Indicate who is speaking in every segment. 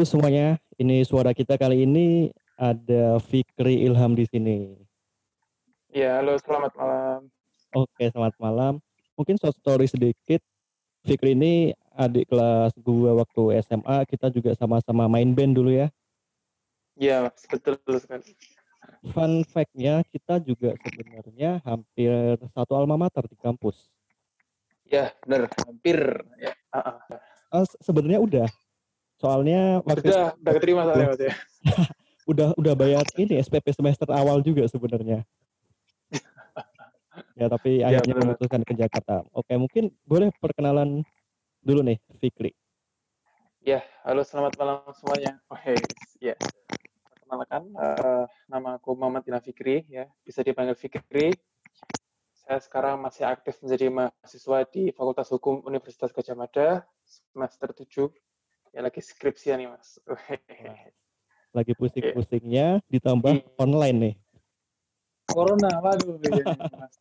Speaker 1: Halo semuanya, ini suara kita kali ini ada Fikri Ilham di sini.
Speaker 2: Ya, halo, selamat malam.
Speaker 1: Oke, selamat malam. Mungkin short story sedikit. Fikri ini adik kelas gua waktu SMA, kita juga sama-sama main band dulu ya.
Speaker 2: Iya, Mas, betul sekali.
Speaker 1: Fun fact-nya, kita juga sebenarnya hampir satu alma mater di kampus.
Speaker 2: Ya, benar, hampir. Ya. ah.
Speaker 1: Eh, se- sebenarnya udah. Soalnya waktu
Speaker 2: Udah, udah keterima soalnya, Mas ya.
Speaker 1: udah udah bayar ini SPP semester awal juga sebenarnya. ya tapi
Speaker 2: Ya,
Speaker 1: akhirnya
Speaker 2: benar.
Speaker 1: memutuskan ke Jakarta. Oke mungkin boleh perkenalan dulu nih Fikri.
Speaker 2: Ya, halo, selamat malam semuanya. Oke, ya. Perkenalkan, eh, nama aku Muhammad Dina Fikri, ya. Bisa dipanggil Fikri. Saya sekarang masih aktif menjadi mahasiswa di Fakultas Hukum Universitas Gajah Mada, semester 7. Ya, lagi skripsian nih, Mas.
Speaker 1: Lagi pusing-pusingnya ditambah
Speaker 2: Iya.
Speaker 1: online nih.
Speaker 2: Corona, waduh. Mas.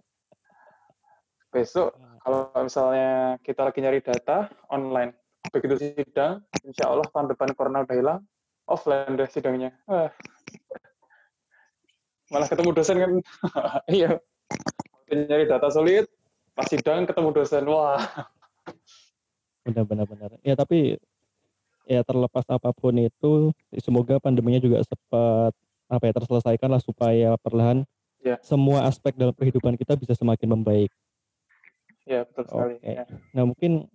Speaker 2: Besok kalau misalnya kita lagi nyari data online, begitu sidang, insya Allah tahun depan corona udah hilang, offline deh sidangnya. Wah. Malah ketemu dosen kan, iya. Nyari data solid, pas sidang ketemu dosen, wah.
Speaker 1: Benar-benar benar. Ya tapi ya terlepas apa pun itu semoga pandeminya juga cepat apa ya terselesaikan lah supaya perlahan
Speaker 2: Ya.
Speaker 1: semua aspek dalam kehidupan kita bisa semakin membaik.
Speaker 2: Ya, betul sekali.
Speaker 1: Oke.
Speaker 2: Ya.
Speaker 1: Nah mungkin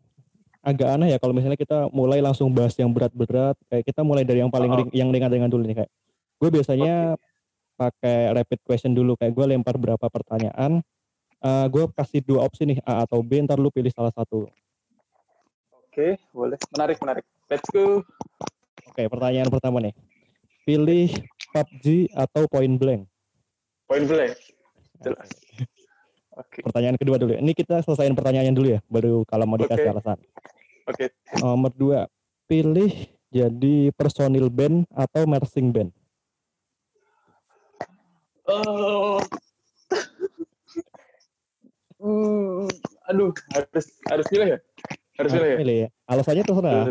Speaker 1: agak aneh ya kalau misalnya kita mulai langsung bahas yang berat-berat. Kayak kita mulai dari yang paling
Speaker 2: Oh.
Speaker 1: ring- yang ringan-ringan dulu nih kayak. Gue biasanya pakai rapid question dulu kayak gue lempar berapa pertanyaan. Eh gue kasih dua opsi nih A atau B. Ntar lu pilih salah satu.
Speaker 2: Oke, boleh. Menarik, menarik. Let's go.
Speaker 1: Oke pertanyaan pertama nih. Pilih PUBG atau Point Blank.
Speaker 2: Point blank. Jelas. Oke,
Speaker 1: Pertanyaan kedua dulu. Ini kita selesaiin pertanyaannya dulu ya. Baru kalau mau dikasih
Speaker 2: Oke.
Speaker 1: alasan.
Speaker 2: oke.
Speaker 1: Nomor dua. Pilih jadi personil band atau marching band.
Speaker 2: Oh. Hmm, aduh, harus harus pilih ya? Harus pilih ya?
Speaker 1: Ya. Alasannya terserah.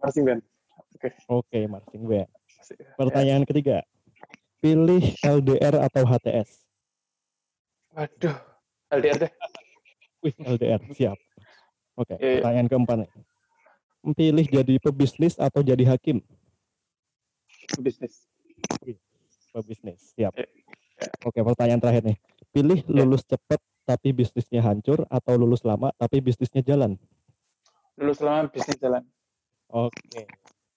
Speaker 2: Marching band.
Speaker 1: Oke, marching band.
Speaker 2: Ya.
Speaker 1: Pertanyaan ketiga. Pilih LDR atau HTS?
Speaker 2: Waduh, LDR deh.
Speaker 1: Wih, LDR, siap. Oke,
Speaker 2: Iya, iya.
Speaker 1: pertanyaan keempat nih. Pilih jadi pebisnis atau jadi hakim?
Speaker 2: Bisnis.
Speaker 1: Pebisnis, siap.
Speaker 2: Iya.
Speaker 1: Oke, pertanyaan terakhir nih. Pilih lulus cepat tapi bisnisnya hancur atau lulus lama tapi bisnisnya jalan?
Speaker 2: Dulu selama bisnis jalan.
Speaker 1: Oke.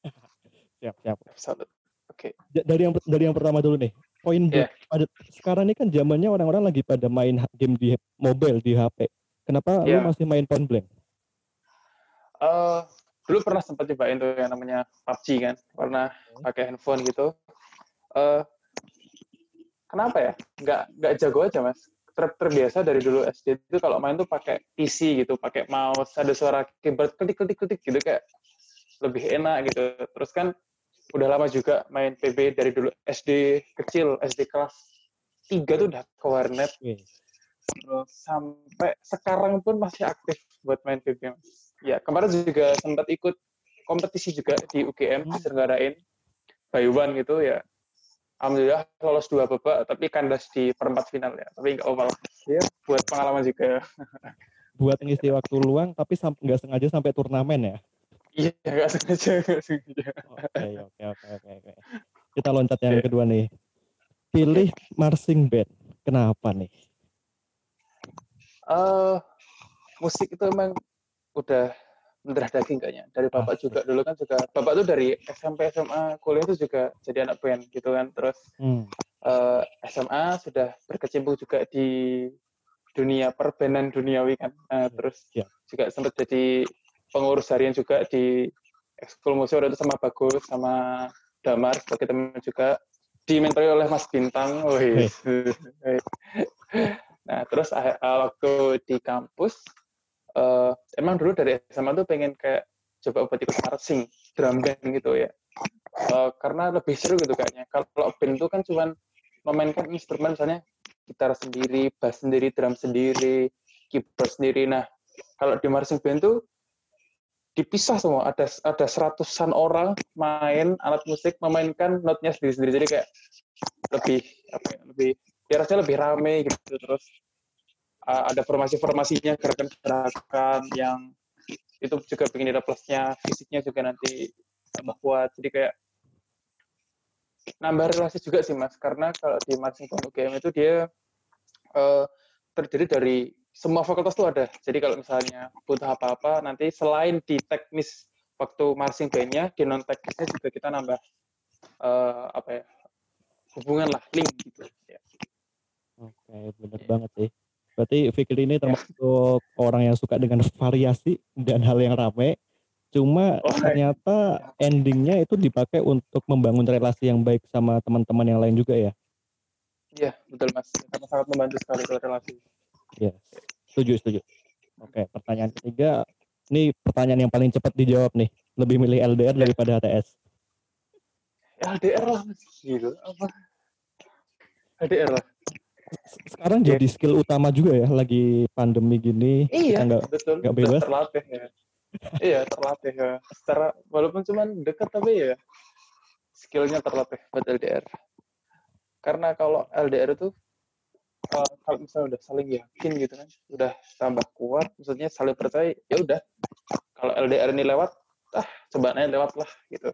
Speaker 1: siap, siap.
Speaker 2: Salut. Oke.
Speaker 1: Ja- Dari yang dari yang pertama dulu nih. Poin
Speaker 2: Iya.
Speaker 1: pada sekarang ini kan zamannya orang-orang lagi pada main game di mobile di HP. Kenapa lu
Speaker 2: Iya.
Speaker 1: masih main point blank?
Speaker 2: Eh, dulu pernah sempat cobain tuh yang namanya PUBG kan, pernah pakai handphone gitu. Eh, kenapa ya? Nggak nggak jago aja mas. Ter- terbiasa dari dulu SD itu kalau main tuh pakai PC gitu, pakai mouse, ada suara keyboard ketik ketik ketik gitu kayak lebih enak gitu. Terus kan udah lama juga main PB dari dulu SD kecil, SD kelas 3 tuh udah ke warnet. Terus sampai sekarang pun masih aktif buat main PB. Ya, kemarin juga sempat ikut kompetisi juga di UGM
Speaker 1: Hmm.
Speaker 2: diselenggarain one gitu ya. Alhamdulillah lolos dua babak, tapi kandas di perempat final ya. Tapi nggak apa-apa. Ya, buat pengalaman juga.
Speaker 1: Buat ngisi waktu luang tapi sam- nggak sengaja sampai turnamen ya.
Speaker 2: Iya, nggak sengaja. nggak sengaja.
Speaker 1: Oke, oke, oke, oke. Kita loncat yang
Speaker 2: Oke.
Speaker 1: kedua nih. Pilih marching band. Kenapa nih?
Speaker 2: Eh, musik itu emang udah mendarah daging kayaknya. Dari bapak juga dulu kan juga, bapak tuh dari SMP, SMA, kuliah itu juga jadi anak band gitu kan. Terus
Speaker 1: Hmm.
Speaker 2: eh, SMA sudah berkecimpung juga di dunia perbenan duniawi kan. Eh, terus
Speaker 1: Iya.
Speaker 2: juga sempat jadi pengurus harian juga di ekskul musik itu sama Bagus, sama Damar sebagai teman juga dimentori oleh Mas Bintang. Wih. nah terus ah- ah, waktu di kampus eh, emang dulu dari SMA tuh pengen kayak coba buat ikut marching drum band gitu ya Eh, karena lebih seru gitu kayaknya kalau band itu kan cuman memainkan instrumen misalnya gitar sendiri bass sendiri drum sendiri keyboard sendiri nah kalau di marching band tuh dipisah semua. Ada ada seratusan orang main alat musik, memainkan notnya sendiri-sendiri. Jadi kayak lebih apa ya, lebih ya rasanya lebih rame gitu terus uh, ada formasi-formasinya gerakan-gerakan yang itu juga pengen ada plusnya fisiknya juga nanti tambah kuat jadi kayak nambah relasi juga sih mas karena kalau di marching band UGM itu dia uh, terdiri dari semua fakultas tuh ada jadi kalau misalnya butuh apa-apa nanti selain di teknis waktu marching bandnya di non teknisnya juga kita nambah uh, apa ya hubungan lah link gitu ya.
Speaker 1: oke benar ya. banget sih berarti Fikri ini termasuk ya. orang yang suka dengan variasi dan hal yang ramai cuma oh, ternyata endingnya itu dipakai untuk membangun relasi yang baik sama teman-teman yang lain juga ya?
Speaker 2: Iya betul mas. Karena sangat membantu sekali relasi.
Speaker 1: Iya. Setuju setuju. Oke pertanyaan ketiga. Ini pertanyaan yang paling cepat dijawab nih. Lebih milih LDR daripada HTS
Speaker 2: LDR lah gitu apa? LDR lah
Speaker 1: sekarang yeah. jadi skill utama juga ya lagi pandemi gini
Speaker 2: iya. kita gak, betul gak bebas. terlatih ya. Iya terlatih ya. Secara walaupun cuma dekat tapi ya skillnya terlatih buat LDR karena kalau LDR itu uh, kalau misalnya udah saling yakin gitu kan udah tambah kuat maksudnya saling percaya ya udah. Kalau LDR ini lewat ah coba nanya lewat lah gitu.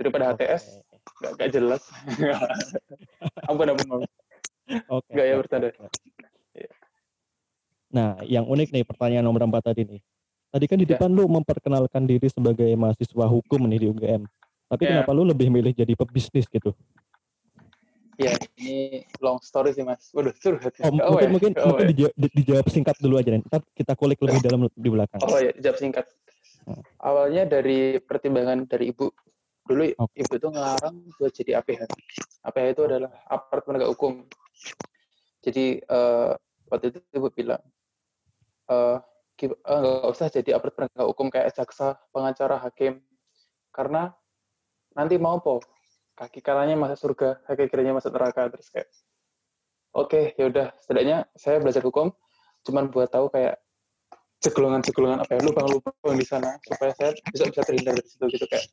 Speaker 2: Daripada HTS nggak jelas. Ampun ampun
Speaker 1: Oke.
Speaker 2: Gaya bercanda.
Speaker 1: Iya. Nah, yang unik nih pertanyaan nomor empat tadi nih. Tadi kan di ya. depan lu memperkenalkan diri sebagai mahasiswa hukum nih di UGM. Tapi ya. kenapa lu lebih milih jadi pebisnis gitu?
Speaker 2: Ya, ini long story sih mas. Waduh, curhat.
Speaker 1: Oh, oh, mungkin, ya? mungkin, oh, mungkin ya? dijawab, dijawab singkat dulu aja. Nih. Ntar kita kulik lebih dalam di belakang.
Speaker 2: Oh ya, dijawab singkat. Hmm. Awalnya dari pertimbangan dari ibu. Dulu okay. ibu tuh ngelarang buat jadi APH. APH itu adalah aparat penegak hukum. Jadi uh, waktu itu ibu bilang, uh, nggak usah jadi aparat penegak hukum kayak jaksa, pengacara, hakim, karena nanti mau po kaki kanannya masuk surga, kaki kirinya masuk neraka terus kayak, oke okay, ya udah, setidaknya saya belajar hukum, cuman buat tahu kayak cegelongan-cegelongan apa ya lubang-lubang di sana supaya saya bisa bisa terhindar dari situ gitu kayak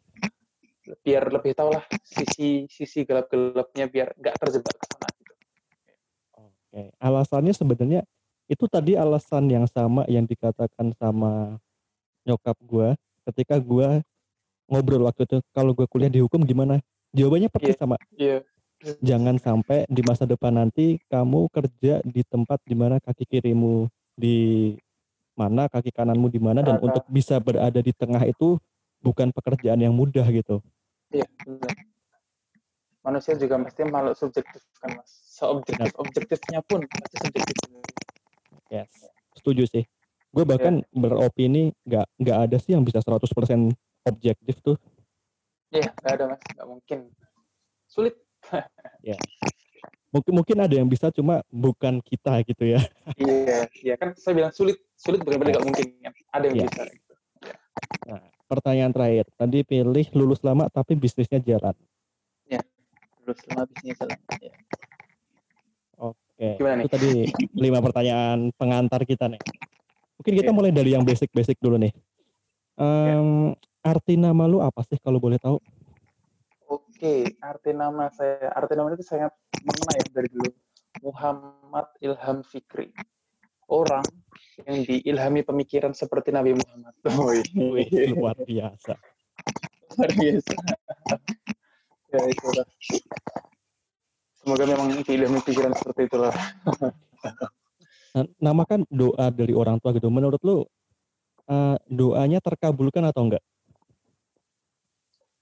Speaker 2: biar lebih tahu lah sisi sisi gelap-gelapnya biar nggak terjebak ke sana
Speaker 1: Oke, alasannya sebenarnya itu tadi alasan yang sama yang dikatakan sama nyokap gue ketika gue ngobrol waktu itu kalau gue kuliah di hukum gimana? Jawabannya persis yeah. sama.
Speaker 2: Yeah.
Speaker 1: Jangan sampai di masa depan nanti kamu kerja di tempat di mana kaki kirimu di mana, kaki kananmu di mana dan untuk bisa berada di tengah itu bukan pekerjaan yang mudah gitu.
Speaker 2: Iya, benar. Manusia juga mesti makhluk subjektif kan mas. Seobjektif objektifnya pun pasti subjektif.
Speaker 1: Yes setuju sih. Gue bahkan yeah. beropini nggak nggak ada sih yang bisa 100% objektif tuh.
Speaker 2: Iya yeah, nggak ada mas. Nggak mungkin. Sulit.
Speaker 1: Ya yeah. mungkin mungkin ada yang bisa cuma bukan kita gitu ya.
Speaker 2: Iya yeah, iya. Kan saya bilang sulit. Sulit bukan berarti nggak mungkin kan. Ada yang yeah. bisa gitu.
Speaker 1: nah pertanyaan terakhir tadi pilih lulus lama tapi bisnisnya jalan
Speaker 2: terus selama bisnis jalan. Ya.
Speaker 1: Oke. Gimana Itu tadi lima pertanyaan pengantar kita nih. Mungkin kita mulai dari yang basic-basic dulu nih. Um, ya. Arti nama lu apa sih kalau boleh tahu?
Speaker 2: Oke, arti nama saya, arti nama itu sangat mengenai ya dari dulu. Muhammad Ilham Fikri. Orang yang diilhami pemikiran seperti Nabi Muhammad.
Speaker 1: Oh, luar biasa.
Speaker 2: Luar biasa. Ya itulah. Semoga memang keilmuan pikiran seperti itulah.
Speaker 1: Nah, nama kan doa dari orang tua gitu menurut lu uh, doanya terkabulkan atau enggak?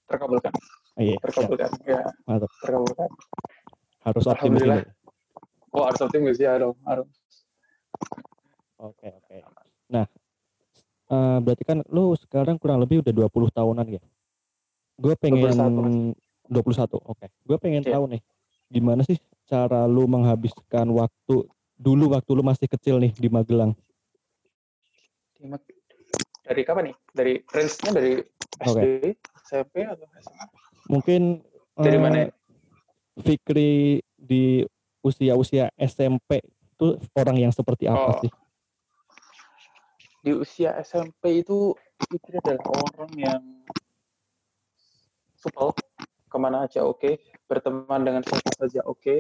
Speaker 2: Terkabulkan. Oh, iya, terkabulkan ya, Mantap. terkabulkan.
Speaker 1: Harus optimis ini.
Speaker 2: oh harus optimis ya dong. Harus
Speaker 1: oke oke nah uh, berarti kan lu sekarang kurang lebih udah 20 tahunan ya gue pengen 21, 21. Oke. Okay. Gue pengen yeah. tahu nih gimana sih cara lu menghabiskan waktu dulu waktu lu masih kecil nih di Magelang.
Speaker 2: Dari kapan nih? Dari range-nya dari SD, okay. SMP atau SMA?
Speaker 1: Mungkin
Speaker 2: dari uh, mana?
Speaker 1: Fikri di usia-usia SMP itu orang yang seperti apa oh. sih?
Speaker 2: Di usia SMP itu Fikri adalah orang yang supel ke mana aja oke okay. berteman dengan siapa saja oke okay.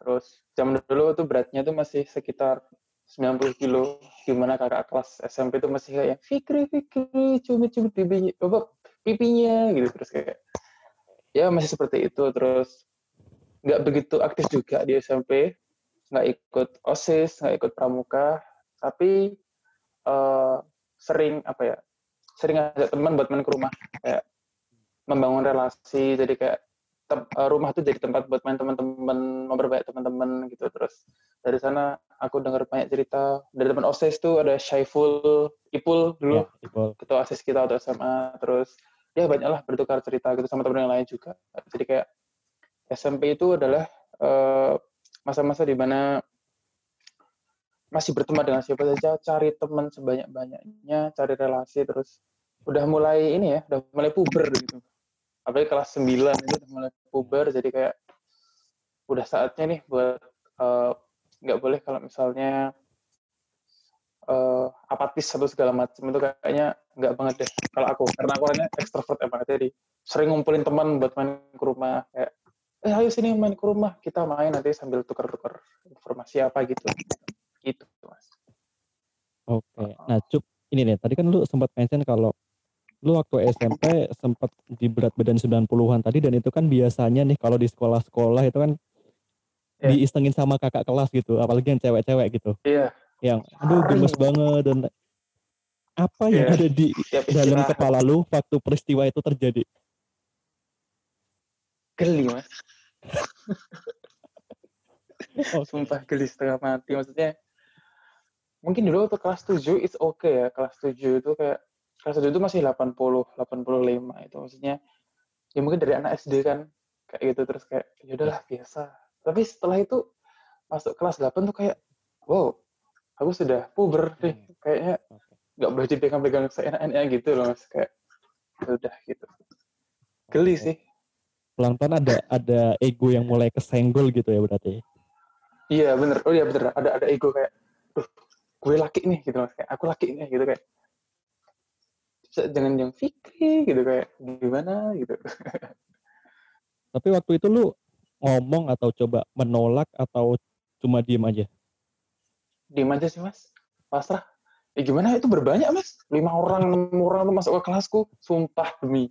Speaker 2: terus zaman dulu tuh beratnya tuh masih sekitar 90 kilo gimana kakak kelas SMP tuh masih kayak Fikri Fikri cumi-cumi pipinya apa pipinya gitu terus kayak ya masih seperti itu terus nggak begitu aktif juga di SMP nggak ikut osis nggak ikut pramuka tapi uh, sering apa ya sering ada teman buat main ke rumah kayak membangun relasi jadi kayak tem, uh, rumah tuh jadi tempat buat main teman-teman memperbaik teman-teman gitu. Terus dari sana aku dengar banyak cerita dari teman osis tuh ada Syaiful Ipul dulu ya, Ipul. ketua osis kita waktu SMA terus ya banyaklah bertukar cerita gitu sama teman yang lain juga. Jadi kayak SMP itu adalah uh, masa-masa di mana masih berteman dengan siapa saja cari teman sebanyak-banyaknya cari relasi terus udah mulai ini ya udah mulai puber gitu. Apalagi kelas 9 itu udah mulai puber jadi kayak udah saatnya nih buat eh, nggak uh, boleh kalau misalnya uh, apatis atau segala macam itu kayaknya nggak banget deh. Kalau aku karena aku orangnya ekstrovert emang jadi sering ngumpulin teman buat main ke rumah kayak eh ayo sini main ke rumah kita main nanti sambil tukar-tukar informasi apa gitu gitu mas
Speaker 1: oke okay. nah cuk ini nih tadi kan lu sempat mention kalau lu waktu SMP sempat di berat badan 90-an tadi dan itu kan biasanya nih kalau di sekolah-sekolah itu kan yeah. diistengin sama kakak kelas gitu, apalagi yang cewek-cewek gitu.
Speaker 2: Iya.
Speaker 1: Yeah. Yang aduh gemes banget dan apa yeah. yang ada di Siap dalam kepala lu waktu peristiwa itu terjadi?
Speaker 2: Geli, Mas. oh. Sumpah geli setengah mati maksudnya. Mungkin dulu waktu kelas 7 it's okay ya. Kelas 7 itu kayak kelas 1 itu masih 80 85 itu maksudnya ya mungkin dari anak SD kan kayak gitu terus kayak ya udahlah biasa tapi setelah itu masuk kelas 8 tuh kayak wow aku sudah puber deh hmm. kayaknya nggak boleh dipegang-pegang seenak-enaknya gitu loh mas kayak ya udah gitu geli sih
Speaker 1: pelan-pelan ada ada ego yang mulai kesenggol gitu ya berarti?
Speaker 2: Iya bener. Oh iya bener. Ada ada ego kayak Duh, gue laki nih gitu mas kayak aku laki nih gitu kayak. Jangan yang Fikri gitu kayak gimana? gitu.
Speaker 1: Tapi waktu itu lu ngomong atau coba menolak atau cuma diem aja?
Speaker 2: Diem aja sih mas, pasrah. Ya gimana? Itu berbanyak mas, lima orang, enam orang tuh masuk ke kelasku, sumpah demi.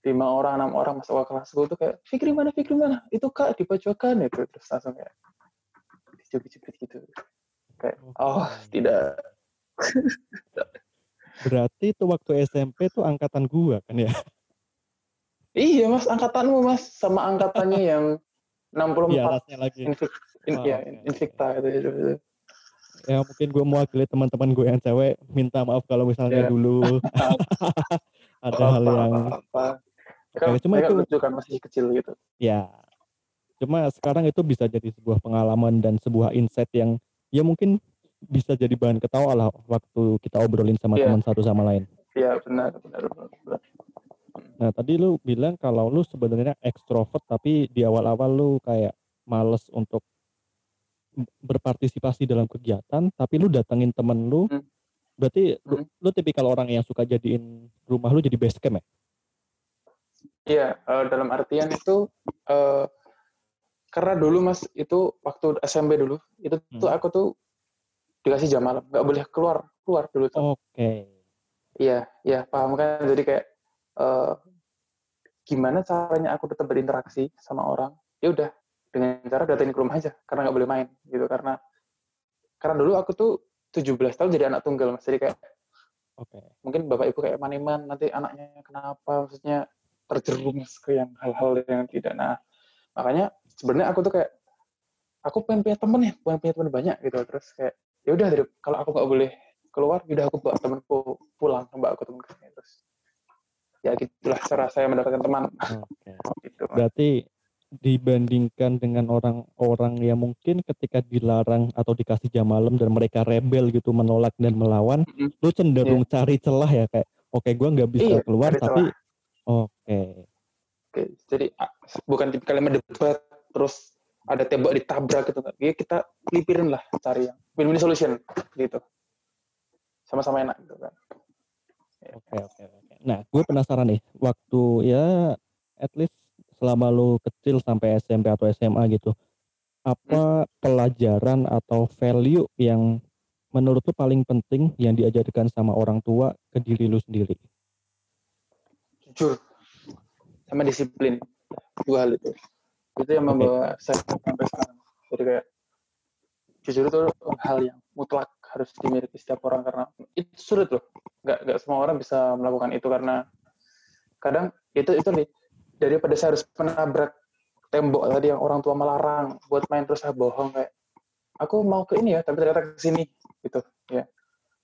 Speaker 2: Lima orang, enam orang masuk ke kelasku tuh kayak, Fikri mana, Fikri mana? Itu kak di pojokan itu. Terus langsung kayak, dijepit-jepit gitu. Kayak, oh tidak.
Speaker 1: Berarti itu waktu SMP tuh angkatan gua kan ya?
Speaker 2: Iya mas, angkatanmu mas sama angkatannya yang 64.
Speaker 1: Iya, lagi.
Speaker 2: Invik, in, oh, ya, okay, Invicta itu, itu, itu.
Speaker 1: Ya mungkin gue mewakili teman-teman gue yang cewek minta maaf kalau misalnya yeah. dulu ada apa, hal yang apa, apa.
Speaker 2: Cuma itu lucu kan masih kecil gitu.
Speaker 1: Ya, cuma sekarang itu bisa jadi sebuah pengalaman dan sebuah insight yang ya mungkin bisa jadi bahan ketawa lah waktu kita obrolin sama yeah. teman satu sama lain.
Speaker 2: Iya benar, benar, benar.
Speaker 1: Nah tadi lu bilang kalau lu sebenarnya ekstrovert tapi di awal-awal lu kayak males untuk berpartisipasi dalam kegiatan, tapi lu datengin temen lu, hmm. berarti hmm. lu, lu tipikal orang yang suka jadiin rumah lu jadi base camp ya?
Speaker 2: Iya, uh, dalam artian itu uh, karena dulu mas itu waktu SMP dulu itu hmm. tuh aku tuh dikasih jam malam nggak boleh keluar keluar dulu
Speaker 1: tuh oke okay.
Speaker 2: iya iya paham kan jadi kayak uh, gimana caranya aku tetap berinteraksi sama orang ya udah dengan cara datengin ke rumah aja karena nggak boleh main gitu karena karena dulu aku tuh 17 tahun jadi anak tunggal mas jadi kayak
Speaker 1: okay.
Speaker 2: mungkin bapak ibu kayak maniman nanti anaknya kenapa maksudnya terjerumus ke yang hal-hal yang tidak nah makanya sebenarnya aku tuh kayak aku pengen punya temen ya pengen punya temen banyak gitu terus kayak ya udah kalau aku nggak boleh keluar udah aku bawa temanku pulang bawa aku temen terus ya gitulah cara saya mendapatkan teman
Speaker 1: okay. gitu. berarti dibandingkan dengan orang-orang yang mungkin ketika dilarang atau dikasih jam malam dan mereka rebel gitu menolak dan melawan, mm-hmm. lu cenderung yeah. cari celah ya kayak, oke okay, gue nggak bisa iya, keluar tapi, oke. Okay.
Speaker 2: Oke, jadi bukan tipikal yang mendebat terus ada tembok ditabrak gitu ya kita lipirin lah cari yang win-win solution gitu sama-sama enak gitu kan
Speaker 1: Oke oke oke. Nah, gue penasaran nih, waktu ya at least selama lu kecil sampai SMP atau SMA gitu, apa hmm. pelajaran atau value yang menurut lu paling penting yang diajarkan sama orang tua ke diri lu sendiri?
Speaker 2: Jujur, sama disiplin, dua hal itu. Itu yang membawa okay. saya sampai sekarang. Jadi kayak jujur itu hal yang mutlak harus dimiliki setiap orang karena itu sulit loh nggak nggak semua orang bisa melakukan itu karena kadang itu itu nih daripada saya harus menabrak tembok tadi yang orang tua melarang buat main terus saya bohong kayak aku mau ke ini ya tapi ternyata ke sini gitu ya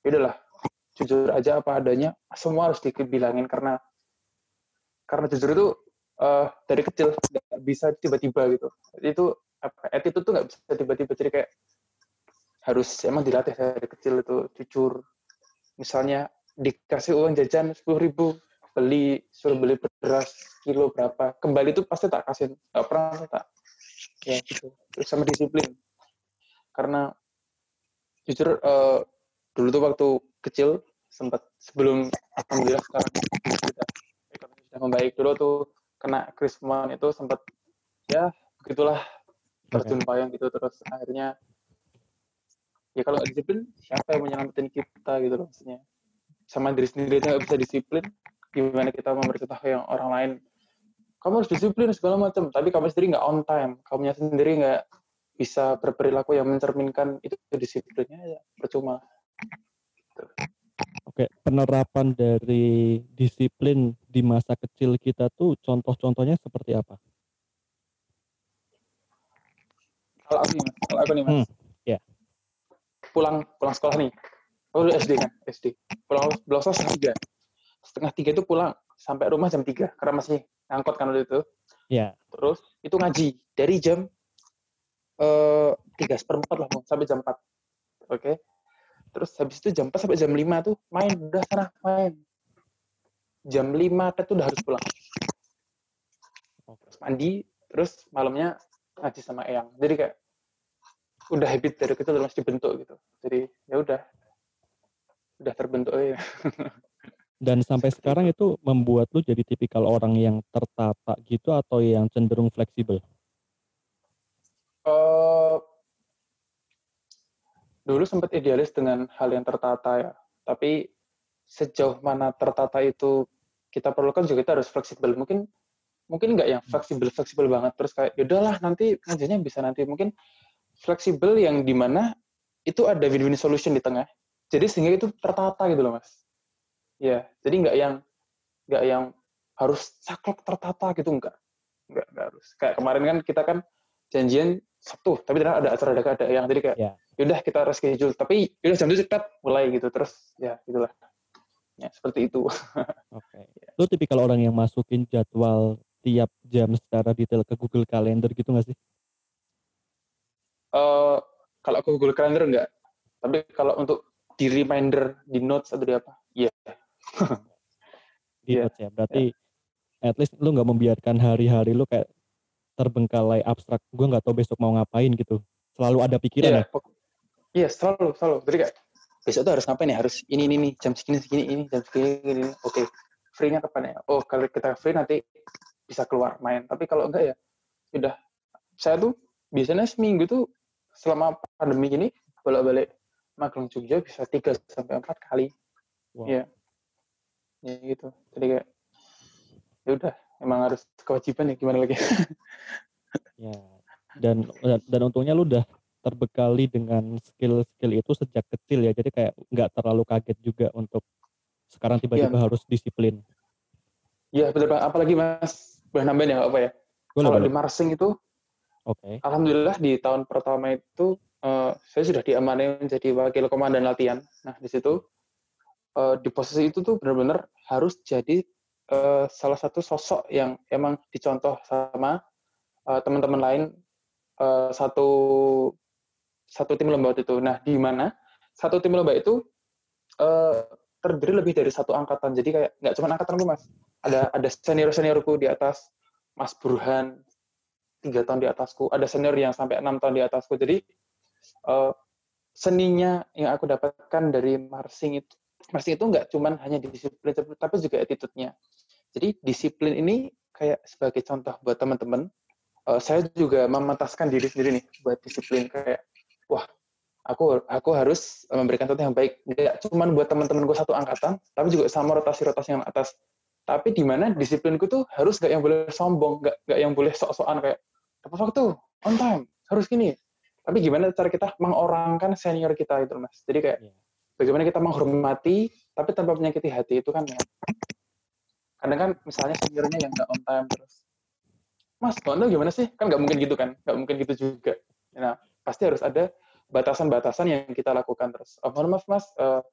Speaker 2: udahlah jujur aja apa adanya semua harus dibilangin karena karena jujur itu uh, dari kecil nggak bisa tiba-tiba gitu. Itu apa attitude tuh nggak bisa tiba-tiba. Jadi kayak harus emang dilatih dari kecil itu jujur. Misalnya dikasih uang jajan sepuluh ribu beli suruh beli beras kilo berapa. Kembali itu pasti tak kasih nggak pernah tak. Ya gitu. Terus sama disiplin. Karena jujur uh, dulu tuh waktu kecil sempat sebelum alhamdulillah sekarang sudah sudah membaik dulu tuh kena krisman itu sempat ya begitulah terjun payung gitu terus akhirnya ya kalau disiplin siapa yang menyelamatin kita gitu loh maksudnya. Sama diri sendiri aja bisa disiplin gimana kita memberitahu yang orang lain. Kamu harus disiplin segala macam tapi kamu sendiri nggak on time. Kamu sendiri nggak bisa berperilaku yang mencerminkan itu disiplinnya ya percuma
Speaker 1: Oke, penerapan dari disiplin di masa kecil kita tuh contoh-contohnya seperti apa?
Speaker 2: Kalau aku nih, kalau aku nih mas, hmm pulang pulang sekolah nih. Oh SD kan SD pulang pulang sekolah setengah tiga setengah tiga itu pulang sampai rumah jam tiga karena masih ngangkot kan waktu itu.
Speaker 1: Ya. Yeah.
Speaker 2: terus itu ngaji dari jam eh, tiga uh, seperempat lah sampai jam empat. Oke? okay? Terus habis itu jam empat sampai jam lima tuh main udah sana main. Jam lima tuh udah harus pulang. Terus mandi terus malamnya ngaji sama Eyang. Jadi kayak udah habit dari kecil udah masih dibentuk gitu. Jadi ya udah udah terbentuk ya
Speaker 1: dan sampai sekarang itu. membuat lu jadi tipikal orang yang tertata gitu atau yang cenderung fleksibel?
Speaker 2: Uh, dulu sempat idealis dengan hal yang tertata ya tapi sejauh mana tertata itu kita perlukan juga kita harus fleksibel mungkin mungkin nggak yang fleksibel fleksibel banget terus kayak yaudahlah nanti ngajinya bisa nanti mungkin fleksibel yang di mana itu ada win-win solution di tengah. Jadi sehingga itu tertata gitu loh mas. Ya, jadi nggak yang nggak yang harus saklek tertata gitu. Enggak, enggak harus. Kayak kemarin kan kita kan janjian Sabtu, tapi ternyata ada acara ada ada yang jadi kayak yeah. yaudah kita reschedule, tapi yaudah jam itu cepat mulai gitu terus ya gitulah. Ya seperti itu.
Speaker 1: Oke. Okay. Lu tipikal orang yang masukin jadwal tiap jam secara detail ke Google Calendar gitu nggak sih?
Speaker 2: Uh, kalau aku Google Calendar enggak. Tapi kalau untuk di reminder di notes atau di apa? Iya. Yeah.
Speaker 1: di yeah. notes ya. Berarti yeah. at least lu nggak membiarkan hari-hari lu kayak terbengkalai abstrak. Gue nggak tahu besok mau ngapain gitu. Selalu ada pikiran
Speaker 2: yeah. ya? Iya, yeah, selalu, selalu. Jadi kayak besok tuh harus ngapain ya? Harus ini, ini, ini, jam segini, segini, ini, jam segini, ini. Oke, okay. free-nya kapan ya? Oh, kalau kita free nanti bisa keluar main. Tapi kalau enggak ya, sudah. Saya tuh biasanya seminggu tuh selama pandemi ini bolak-balik magang Jogja bisa tiga sampai empat kali. Wow. Ya. Ya gitu. Jadi kayak ya udah emang harus kewajiban ya gimana lagi.
Speaker 1: ya. Dan dan untungnya lu udah terbekali dengan skill-skill itu sejak kecil ya. Jadi kayak nggak terlalu kaget juga untuk sekarang tiba-tiba ya. harus disiplin.
Speaker 2: Iya betul bang. Apalagi mas, boleh nambahin ya apa ya? Kalau di Marsing itu
Speaker 1: Oke. Okay.
Speaker 2: Alhamdulillah di tahun pertama itu uh, saya sudah diamanai menjadi wakil komandan latihan. Nah di situ uh, di posisi itu tuh benar-benar harus jadi uh, salah satu sosok yang emang dicontoh sama uh, teman-teman lain uh, satu satu tim lomba itu. Nah di mana satu tim lomba itu uh, terdiri lebih dari satu angkatan. Jadi kayak nggak cuma angkatanku mas, ada ada senior seniorku di atas Mas Burhan, tiga tahun di atasku, ada senior yang sampai enam tahun di atasku. Jadi uh, seninya yang aku dapatkan dari marsing itu marching itu nggak cuman hanya disiplin tapi juga attitude-nya jadi disiplin ini kayak sebagai contoh buat teman-teman uh, saya juga memantaskan diri sendiri nih buat disiplin kayak wah aku aku harus memberikan contoh yang baik nggak cuman buat teman-teman gue satu angkatan tapi juga sama rotasi-rotasi yang atas tapi di mana disiplinku tuh harus gak yang boleh sombong, gak, gak yang boleh sok-sokan kayak tepat waktu, on time, harus gini. Tapi gimana cara kita mengorangkan senior kita itu, Mas. Jadi kayak yeah. bagaimana kita menghormati tapi tanpa menyakiti hati itu kan ya. Kadang kan misalnya seniornya yang gak on time terus. Mas, on gimana sih? Kan gak mungkin gitu kan? Gak mungkin gitu juga. Nah, pasti harus ada batasan-batasan yang kita lakukan terus. Oh, mohon maaf, Mas, uh,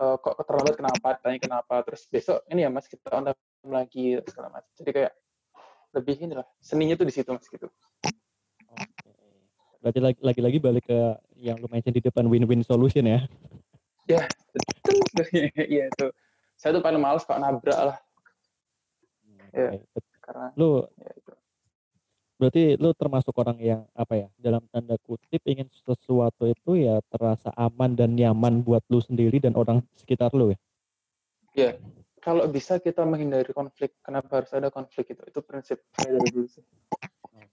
Speaker 2: uh, kok terlambat? Kenapa? Tanya kenapa? Terus besok ini ya mas kita on time lagi segala macam. Jadi kayak lebih ini lah seninya tuh di situ mas gitu.
Speaker 1: Berarti lagi-lagi balik ke yang lu mention di depan win-win solution ya?
Speaker 2: Ya betul. Iya itu. Saya tuh paling males kalau nabrak lah.
Speaker 1: Hmm, ya karena lu ya, itu. Berarti lu termasuk orang yang apa ya dalam tanda kutip ingin sesuatu itu ya terasa aman dan nyaman buat lu sendiri dan orang sekitar lu ya?
Speaker 2: Ya kalau bisa kita menghindari konflik kenapa harus ada konflik itu itu prinsip saya dari dulu sih.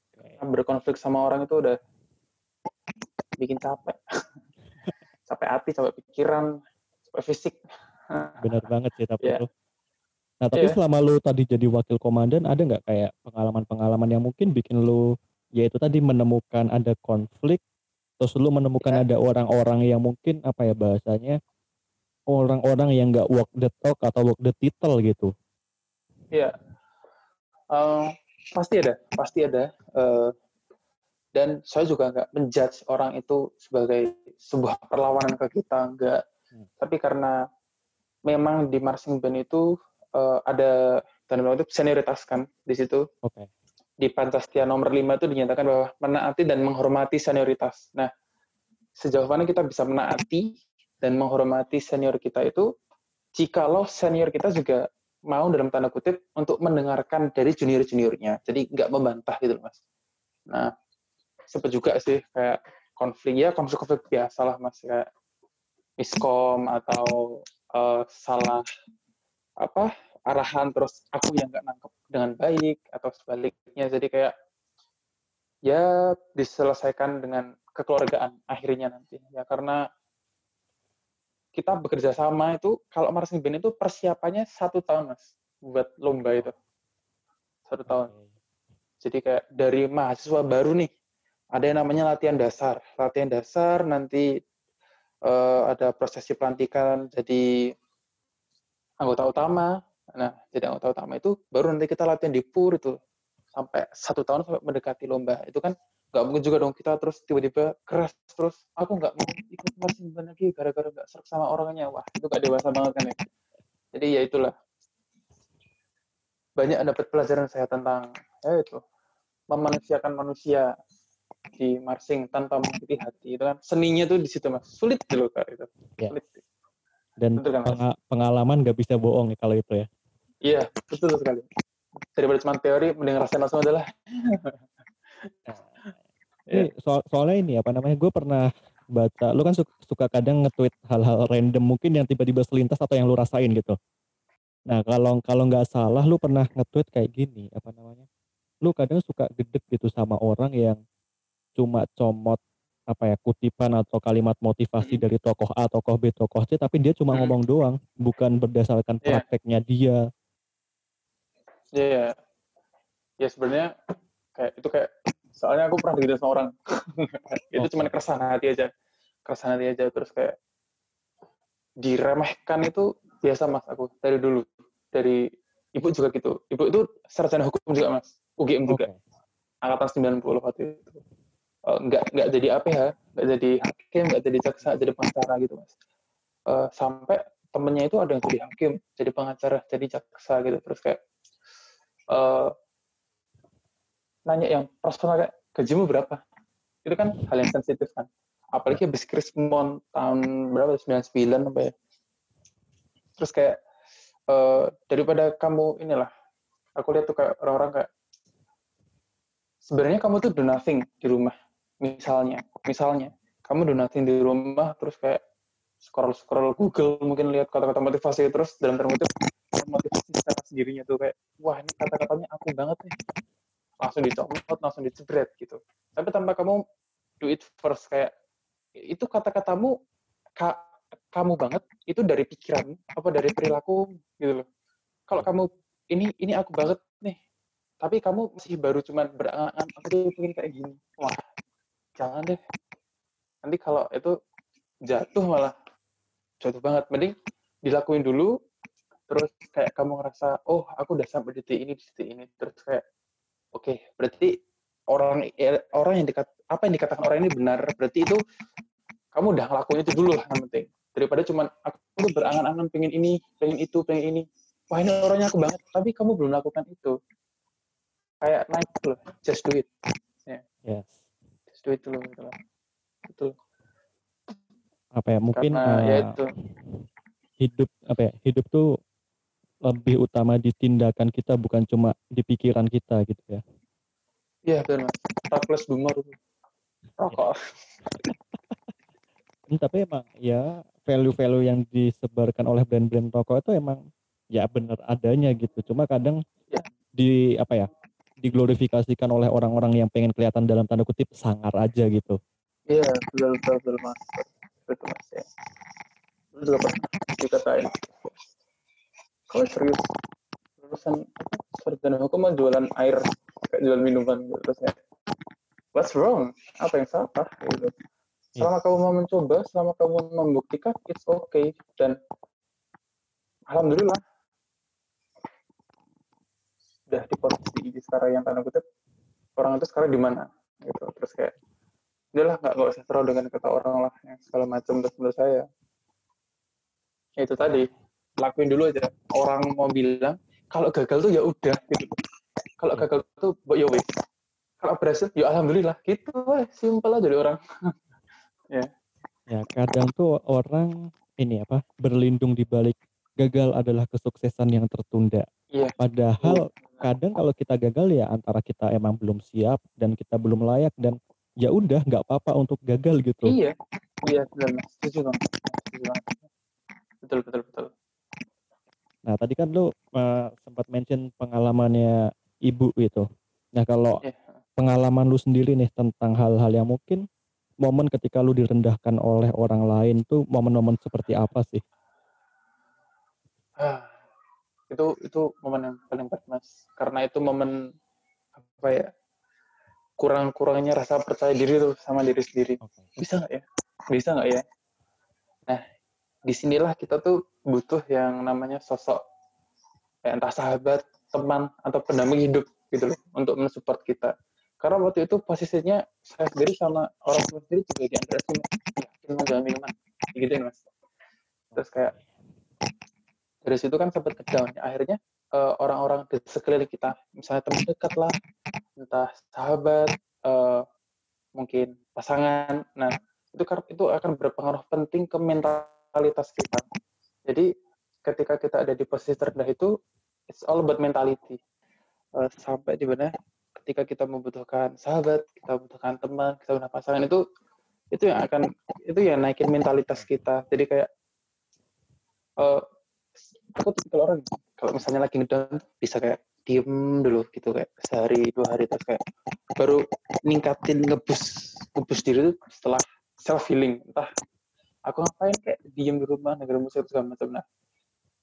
Speaker 2: Okay. berkonflik sama orang itu udah bikin capek. Capek hati capek pikiran capek fisik.
Speaker 1: Benar banget sih tapi yeah. Nah, tapi yeah. selama lu tadi jadi wakil komandan, ada nggak kayak pengalaman-pengalaman yang mungkin bikin lu, yaitu tadi menemukan ada konflik, terus lu menemukan yeah. ada orang-orang yang mungkin apa ya bahasanya, orang-orang yang nggak walk the talk atau walk the title gitu?
Speaker 2: Iya, yeah. uh, pasti ada, pasti ada. Uh, dan saya juga nggak menjudge orang itu sebagai sebuah perlawanan ke kita, nggak. Hmm. Tapi karena memang di marching band itu uh, ada tanda kutip senioritas kan di situ. Oke. Okay. Di Pancasila nomor 5 itu dinyatakan bahwa menaati dan menghormati senioritas. Nah, sejauh mana kita bisa menaati dan menghormati senior kita itu jikalau senior kita juga mau dalam tanda kutip untuk mendengarkan dari junior-juniornya. Jadi nggak membantah gitu Mas. Nah, sempat juga sih kayak konflik ya konflik-konflik biasa lah Mas kayak miskom atau uh, salah apa arahan terus aku yang nggak nangkep dengan baik atau sebaliknya. Jadi kayak ya diselesaikan dengan kekeluargaan akhirnya nanti. Ya karena kita bekerja sama itu kalau marching band itu persiapannya satu tahun mas buat lomba itu. Satu tahun. Jadi kayak dari mahasiswa baru nih ada yang namanya latihan dasar. Latihan dasar nanti uh, ada prosesi pelantikan jadi anggota utama. Nah, jadi anggota utama itu baru nanti kita latihan di PUR itu sampai satu tahun sampai mendekati lomba. Itu kan nggak mungkin juga dong kita terus tiba-tiba keras terus aku nggak mau ikut marching band lagi gara-gara nggak serak sama orangnya. Wah, itu gak dewasa banget kan ya. Jadi ya itulah. Banyak dapat pelajaran saya tentang ya itu memanusiakan manusia di marching tanpa menyakiti hati itu kan seninya tuh di situ mas sulit dulu kak itu ya. sulit
Speaker 1: dan betul, kan, pengalaman gak bisa bohong ya kalau itu ya
Speaker 2: iya betul sekali daripada cuma teori mending rasain langsung adalah
Speaker 1: ini soal soalnya ini apa namanya gue pernah baca lu kan suka, suka kadang nge-tweet hal-hal random mungkin yang tiba-tiba selintas atau yang lu rasain gitu nah kalau kalau nggak salah lu pernah nge-tweet kayak gini apa namanya lu kadang suka gedek gitu sama orang yang cuma comot apa ya kutipan atau kalimat motivasi hmm. dari tokoh A, tokoh B, tokoh C, tapi dia cuma hmm. ngomong doang, bukan berdasarkan iya. prakteknya yeah. dia.
Speaker 2: Iya, yeah. ya sebenarnya kayak itu kayak soalnya aku pernah begitu sama orang, itu oh. cuma keresahan hati aja, keresahan hati aja terus kayak diremehkan itu biasa mas aku dari dulu, dari ibu juga gitu, ibu itu sarjana hukum juga mas, UGM juga, okay. angkatan 90 waktu itu uh, nggak nggak jadi APH, nggak jadi hakim, nggak jadi jaksa, jadi pengacara gitu mas. Uh, sampai temennya itu ada yang jadi hakim, jadi pengacara, jadi jaksa gitu. Terus kayak uh, nanya yang personal kayak gajimu berapa? Itu kan hal yang sensitif kan. Apalagi habis Krismon tahun berapa? 99 apa ya? Terus kayak uh, daripada kamu inilah, aku lihat tuh kayak orang-orang kayak sebenarnya kamu tuh do nothing di rumah misalnya misalnya kamu donatin di rumah terus kayak scroll scroll Google mungkin lihat kata-kata motivasi terus dalam termotiv motivasi secara sendirinya tuh kayak wah ini kata-katanya aku banget nih. Langsung dicomot langsung dicebret gitu. Tapi tanpa kamu do it first kayak itu kata-katamu ka, kamu banget itu dari pikiran apa dari perilaku? Gitu loh. Kalau kamu ini ini aku banget nih tapi kamu masih baru cuman berangan aku tuh pengen kayak gini. Wah jangan deh. Nanti kalau itu jatuh malah jatuh banget. Mending dilakuin dulu terus kayak kamu ngerasa oh aku udah sampai di titik ini di titik ini. Terus kayak oke okay, berarti orang ya, orang yang dekat apa yang dikatakan orang ini benar berarti itu kamu udah ngelakuin itu dulu lah yang penting. Daripada cuman aku berangan-angan pengen ini pengen itu pengen ini. Wah ini orangnya aku banget tapi kamu belum melakukan itu. Kayak naik loh just do it. Ya.
Speaker 1: Yes.
Speaker 2: just do it dulu gitu loh. Itu
Speaker 1: apa ya mungkin
Speaker 2: Karena,
Speaker 1: uh,
Speaker 2: ya itu.
Speaker 1: hidup apa ya hidup tuh lebih utama di tindakan kita bukan cuma di pikiran kita gitu ya.
Speaker 2: Iya benar. Plus boomer rokok.
Speaker 1: Hmm, tapi emang ya value-value yang disebarkan oleh brand-brand rokok itu emang ya benar adanya gitu. Cuma kadang
Speaker 2: Ya.
Speaker 1: di apa ya diglorifikasikan oleh orang-orang yang pengen kelihatan dalam tanda kutip sangar aja gitu.
Speaker 2: Iya betul betul betul mas. Betul mas ya. Juga pernah dikatain kalau serius lulusan sarjana hukum mau jualan air kayak jual minuman gitu terus ya what's wrong? Apa yang salah? Gitu. Selama kamu mau mencoba selama kamu membuktikan it's okay. Dan alhamdulillah udah di posisi sekarang yang tanda kutip orang itu sekarang di mana gitu. Terus kayak udahlah nggak nggak usah terlalu dengan kata orang lah yang segala macam terus menurut saya ya itu tadi lakuin dulu aja. Orang mau bilang kalau gagal tuh ya udah gitu. Kalau gagal tuh ya wes kalau berhasil ya alhamdulillah gitu weh simpel aja dari orang.
Speaker 1: Ya. Kadang tuh orang ini apa berlindung di balik gagal adalah kesuksesan yang tertunda.
Speaker 2: Iya.
Speaker 1: padahal kadang kalau kita gagal ya antara kita emang belum siap dan kita belum layak dan ya udah nggak apa-apa untuk gagal gitu.
Speaker 2: Iya. Iya benar setuju bang setuju banget. Betul betul betul
Speaker 1: nah tadi kan lu uh, sempat mention pengalamannya ibu gitu. Nah kalau
Speaker 2: Iya.
Speaker 1: pengalaman lu sendiri nih tentang hal-hal yang mungkin momen ketika lu direndahkan oleh orang lain tuh momen-momen seperti apa sih?
Speaker 2: Ah, itu itu momen yang paling berat mas. Karena itu momen apa ya kurang kurangnya rasa percaya diri tuh sama diri sendiri. Bisa nggak ya? Bisa nggak ya? Nah di sinilah kita tuh butuh yang namanya sosok ya, entah sahabat teman atau pendamping hidup gitu loh untuk mensupport kita. Karena waktu itu posisinya saya sendiri sama orang tua sendiri juga di antara sini yakin mau jual minuman gitu mas. Terus kayak dari situ kan sempat ke down akhirnya eh, orang-orang di sekeliling kita misalnya teman dekat lah entah sahabat eh, mungkin pasangan. Nah itu itu akan berpengaruh penting ke mentalitas kita jadi ketika kita ada di posisi terendah itu it's all about mentality. Eh, sampai di mana ketika kita membutuhkan sahabat kita membutuhkan teman kita membutuhkan pasangan itu itu yang akan itu yang naikin mentalitas kita. Jadi kayak eh, aku tipikal orang kalau misalnya lagi ngedown bisa kayak diem dulu gitu kayak sehari dua hari terus kayak baru ningkatin ngebus ngebus diri itu setelah self healing entah aku ngapain kayak diem di rumah negara musik segala macam. Nah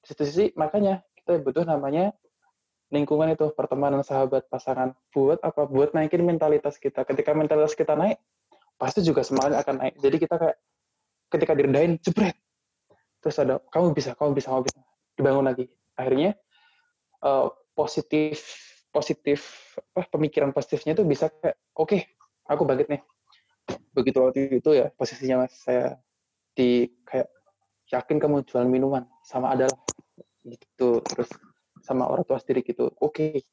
Speaker 2: di situ sisi makanya kita butuh namanya lingkungan itu pertemanan sahabat pasangan. Buat apa? Buat naikin mentalitas kita. Ketika mentalitas kita naik pasti juga semangat akan naik. Jadi kita kayak ketika direndahin jebret. Terus ada kamu bisa kamu bisa kamu bisa. Dibangun lagi. Akhirnya eh, positif positif apa pemikiran positifnya itu bisa kayak oke aku bangkit nih. Begitu waktu itu ya posisinya mas saya di kayak yakin kamu jual minuman sama adalah gitu terus sama orang tua sendiri gitu. Oke.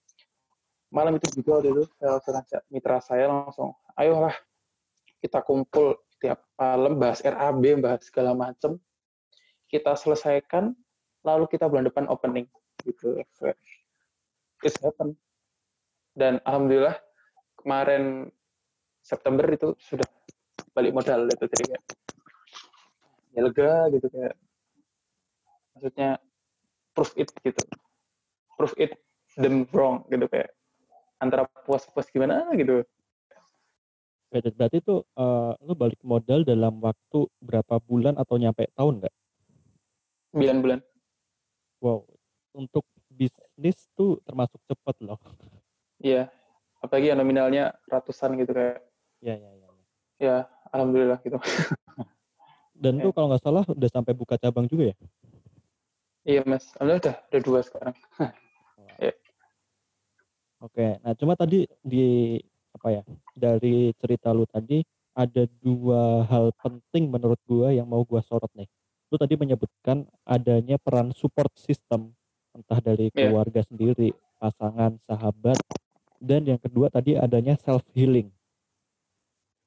Speaker 2: Malam itu juga ajak mitra saya langsung ayolah kita kumpul tiap malam bahas RAB bahas segala macam kita selesaikan lalu kita bulan depan opening. Gitu. It's happen dan alhamdulillah kemarin September itu sudah balik modal itu jadi kayak ya lega gitu kayak maksudnya proof it gitu proof it them wrong gitu kayak antara puas-puas gimana gitu
Speaker 1: berarti itu uh, lu balik modal dalam waktu berapa bulan atau nyampe tahun nggak?
Speaker 2: 9 bulan.
Speaker 1: Wow, untuk bisnis tuh termasuk cepat loh.
Speaker 2: Iya, apalagi yang nominalnya ratusan gitu kayak.
Speaker 1: Iya, iya, iya.
Speaker 2: Ya, alhamdulillah gitu.
Speaker 1: Dan tuh kalau nggak salah udah sampai buka cabang juga ya?
Speaker 2: Iya mas, alhamdulillah udah, udah dua sekarang.
Speaker 1: ya. Oke, nah cuma tadi di apa ya dari cerita lu tadi ada dua hal penting menurut gua yang mau gua sorot nih. Lu tadi menyebutkan adanya peran support system entah dari iya. keluarga yeah. sendiri, pasangan, sahabat, dan yang kedua tadi adanya self healing.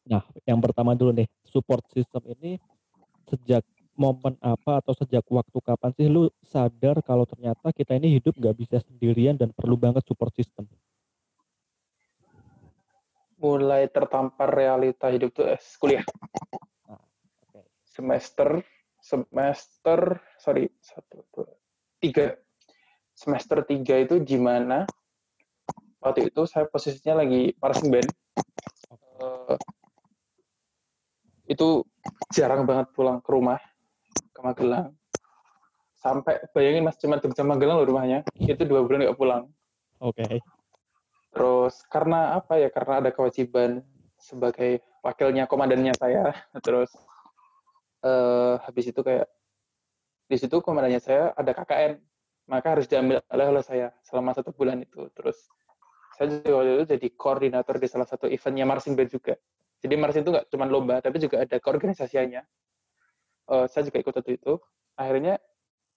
Speaker 1: Nah, yang pertama dulu nih, support system ini sejak momen apa atau sejak waktu kapan sih lu sadar kalau ternyata kita ini hidup nggak bisa sendirian dan perlu banget support system?
Speaker 2: mulai tertampar realita hidup tuh eh, kuliah. Ah, semester semester sorry satu dua tiga semester tiga itu gimana? Waktu itu saya posisinya lagi marching band. Uh, itu jarang banget pulang ke rumah ke Magelang. Sampai bayangin mas cuma ke Magelang loh rumahnya. Itu dua bulan nggak pulang.
Speaker 1: Oke. Okay.
Speaker 2: Terus karena apa ya? Karena ada kewajiban sebagai wakilnya komandannya saya. Terus uh, habis itu kayak di situ komandannya saya ada KKN, maka harus diambil oleh oleh saya selama satu bulan itu. Terus saya juga waktu itu jadi koordinator di salah satu eventnya marching band juga. Jadi marching itu nggak cuma lomba, tapi juga ada keorganisasiannya. Uh, saya juga ikut waktu itu. Akhirnya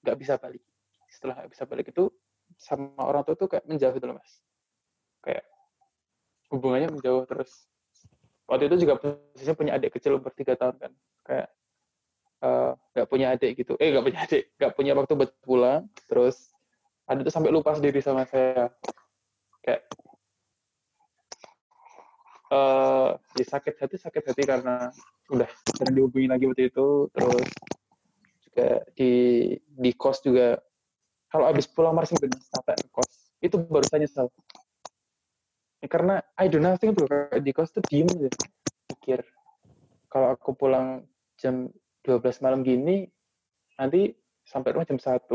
Speaker 2: nggak bisa balik. Setelah nggak bisa balik itu sama orang tua tuh kayak menjauh gitu loh mas. Kayak hubungannya menjauh terus. Waktu itu juga posisinya punya adik kecil umur tiga tahun kan. Kayak eh, nggak uh, punya adik gitu. Eh nggak punya adik. Nggak punya waktu buat pulang. Terus ada tuh sampai lupa sendiri sama saya. Kayak uh, ya sakit hati sakit hati karena udah sering dihubungi lagi waktu itu. Terus juga di di kos juga. Kalau habis pulang marching band sampai ke kos. Itu baru saya nyesel. Ya, karena I do nothing tuh di kos tuh diem aja. Pikir kalau aku pulang jam 12 malam gini nanti sampai rumah jam 1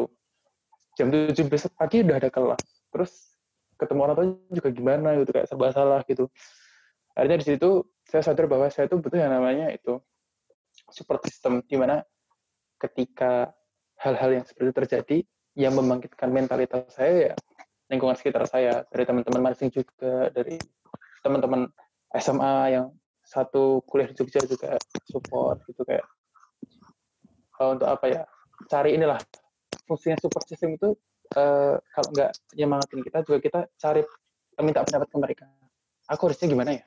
Speaker 2: jam 7 besok pagi udah ada kelas. Terus ketemu orang tua juga gimana gitu kayak serba salah gitu akhirnya di situ saya sadar bahwa saya tuh butuh yang namanya itu support system di mana ketika hal-hal yang seperti itu terjadi yang membangkitkan mentalitas saya ya lingkungan sekitar saya dari teman-teman marching juga dari teman-teman SMA yang satu kuliah di Jogja juga support gitu kayak uh, untuk apa ya cari inilah fungsinya support system itu uh, kalau nggak nyemangatin kita juga kita cari minta pendapat ke mereka. Aku harusnya gimana ya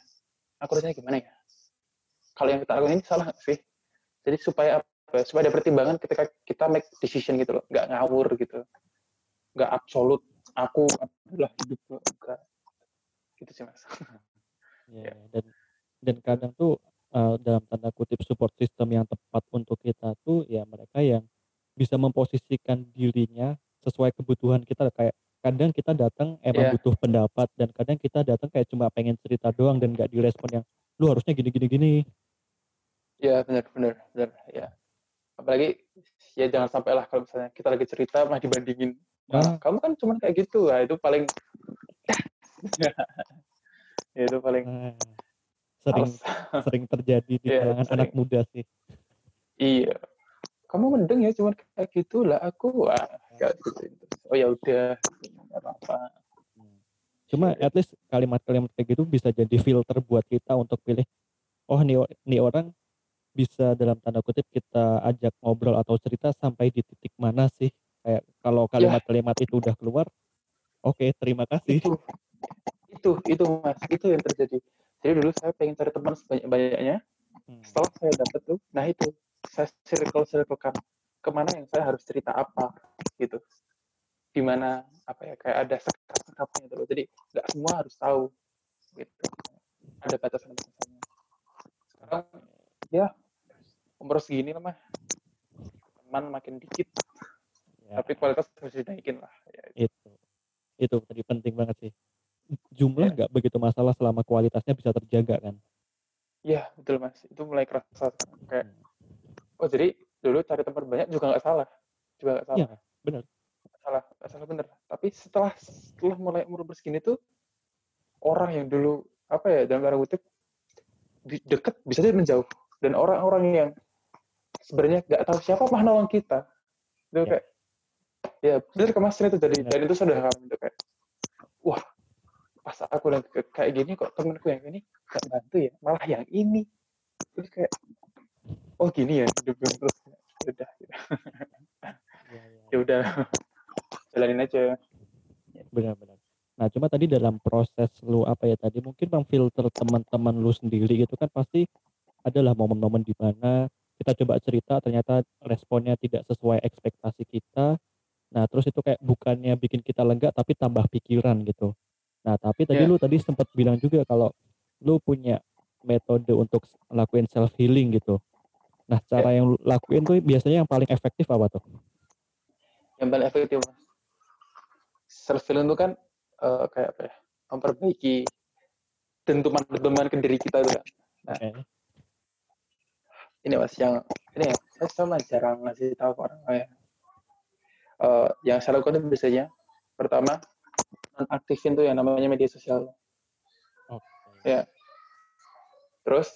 Speaker 2: aku harusnya gimana ya? Kalau yang kita lakukan ini salah nggak sih? Jadi supaya apa supaya ada pertimbangan ketika kita make decision gitu loh. Nggak ngawur gitu. Nggak absolut. Aku adalah hidup enggak. Gitu sih mas.
Speaker 1: Ya, ya. dan dan kadang tuh uh, dalam tanda kutip support system yang tepat untuk kita tuh ya mereka yang bisa memposisikan dirinya sesuai kebutuhan kita. Kayak kadang kita datang emang yeah. butuh pendapat dan kadang kita datang kayak cuma pengen cerita doang dan gak direspon yang lu harusnya gini gini. Gini
Speaker 2: ya benar benar benar ya apalagi ya jangan sampai lah kalau misalnya kita lagi cerita mah dibandingin. Nah, kamu kan cuma kayak gitu, lah itu paling ya, itu paling
Speaker 1: nah, sering sering terjadi di yeah, kalangan anak muda sih.
Speaker 2: Iya. Kamu mendeng ya cuma kayak gitu lah aku ah gak gitu. Oh ya udah, apa-apa.
Speaker 1: Hmm. Cuma at least kalimat-kalimat kayak gitu bisa jadi filter buat kita untuk pilih oh nih nih orang bisa dalam tanda kutip kita ajak ngobrol atau cerita sampai di titik mana sih kayak kalau ya. kalimat-kalimat itu udah keluar oke okay, terima kasih
Speaker 2: itu itu itu mas itu yang terjadi jadi dulu saya pengen cari teman sebanyak banyaknya hmm. setelah saya dapat tuh nah itu saya circle circle kan ke mana yang saya harus cerita apa gitu di mana apa ya kayak ada sekat-sekatnya gitu jadi nggak semua harus tahu gitu ada batasan-batasannya sekarang ya umur segini lah mah teman makin dikit ya. tapi kualitas harus dinaikin lah
Speaker 1: ya, itu itu tadi penting banget sih jumlah ya. nggak ya. begitu masalah selama kualitasnya bisa terjaga kan
Speaker 2: iya betul mas itu mulai kerasa kayak hmm. Oh jadi dulu cari tempat banyak juga nggak salah. Juga nggak salah.
Speaker 1: Ya, benar.
Speaker 2: Salah gak salah bener tapi setelah setelah mulai umur bersegini tuh orang yang dulu apa ya dalam tanda kutip deket bisa jadi menjauh. Dan orang-orang yang sebenarnya nggak tahu siapa nolong kita. Itu ya. kayak ya benar kemasin itu dari dari itu sudah itu kayak wah pas aku udah kayak gini kok temenku yang ini nggak bantu ya malah yang ini. Terus kayak oh gini ya hidup terus ya udah gitu. ya, ya. ya udah jalanin aja
Speaker 1: benar-benar nah cuma tadi dalam proses lu apa ya tadi mungkin memfilter teman-teman lu sendiri gitu kan pasti adalah momen-momen di mana kita coba cerita ternyata responnya tidak sesuai ekspektasi kita nah terus itu kayak bukannya bikin kita lega tapi tambah pikiran gitu nah tapi tadi yeah. lu tadi sempat bilang juga kalau lu punya metode untuk lakuin self healing gitu nah cara yeah. yang lu lakuin tuh biasanya yang paling efektif apa tuh
Speaker 2: yang paling efektif self healing itu kan uh, kayak apa ya memperbaiki dentuman-dentuman ke diri kita itu kan. Nah, okay. ini mas yang ini ya saya sama jarang ngasih tahu ke orang lain. Uh, yang saya lakukan itu biasanya pertama aktifin tuh yang namanya media sosial. Okay. Ya. Terus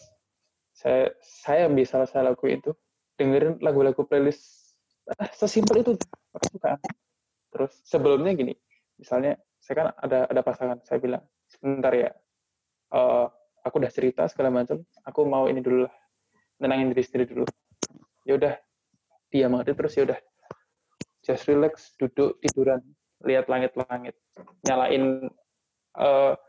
Speaker 2: saya saya bisa saya lakuin itu. Dengerin lagu-lagu playlist. Ah, sesimpel itu. Suka. Terus sebelumnya gini, misalnya saya kan ada ada pasangan. Saya bilang sebentar ya. Uh, aku udah cerita segala macam. Aku mau ini dulu lah. Nenangin diri sendiri dulu. Ya udah dia mengerti terus ya udah. Just relax duduk tiduran. Lihat langit-langit. Nyalain uh,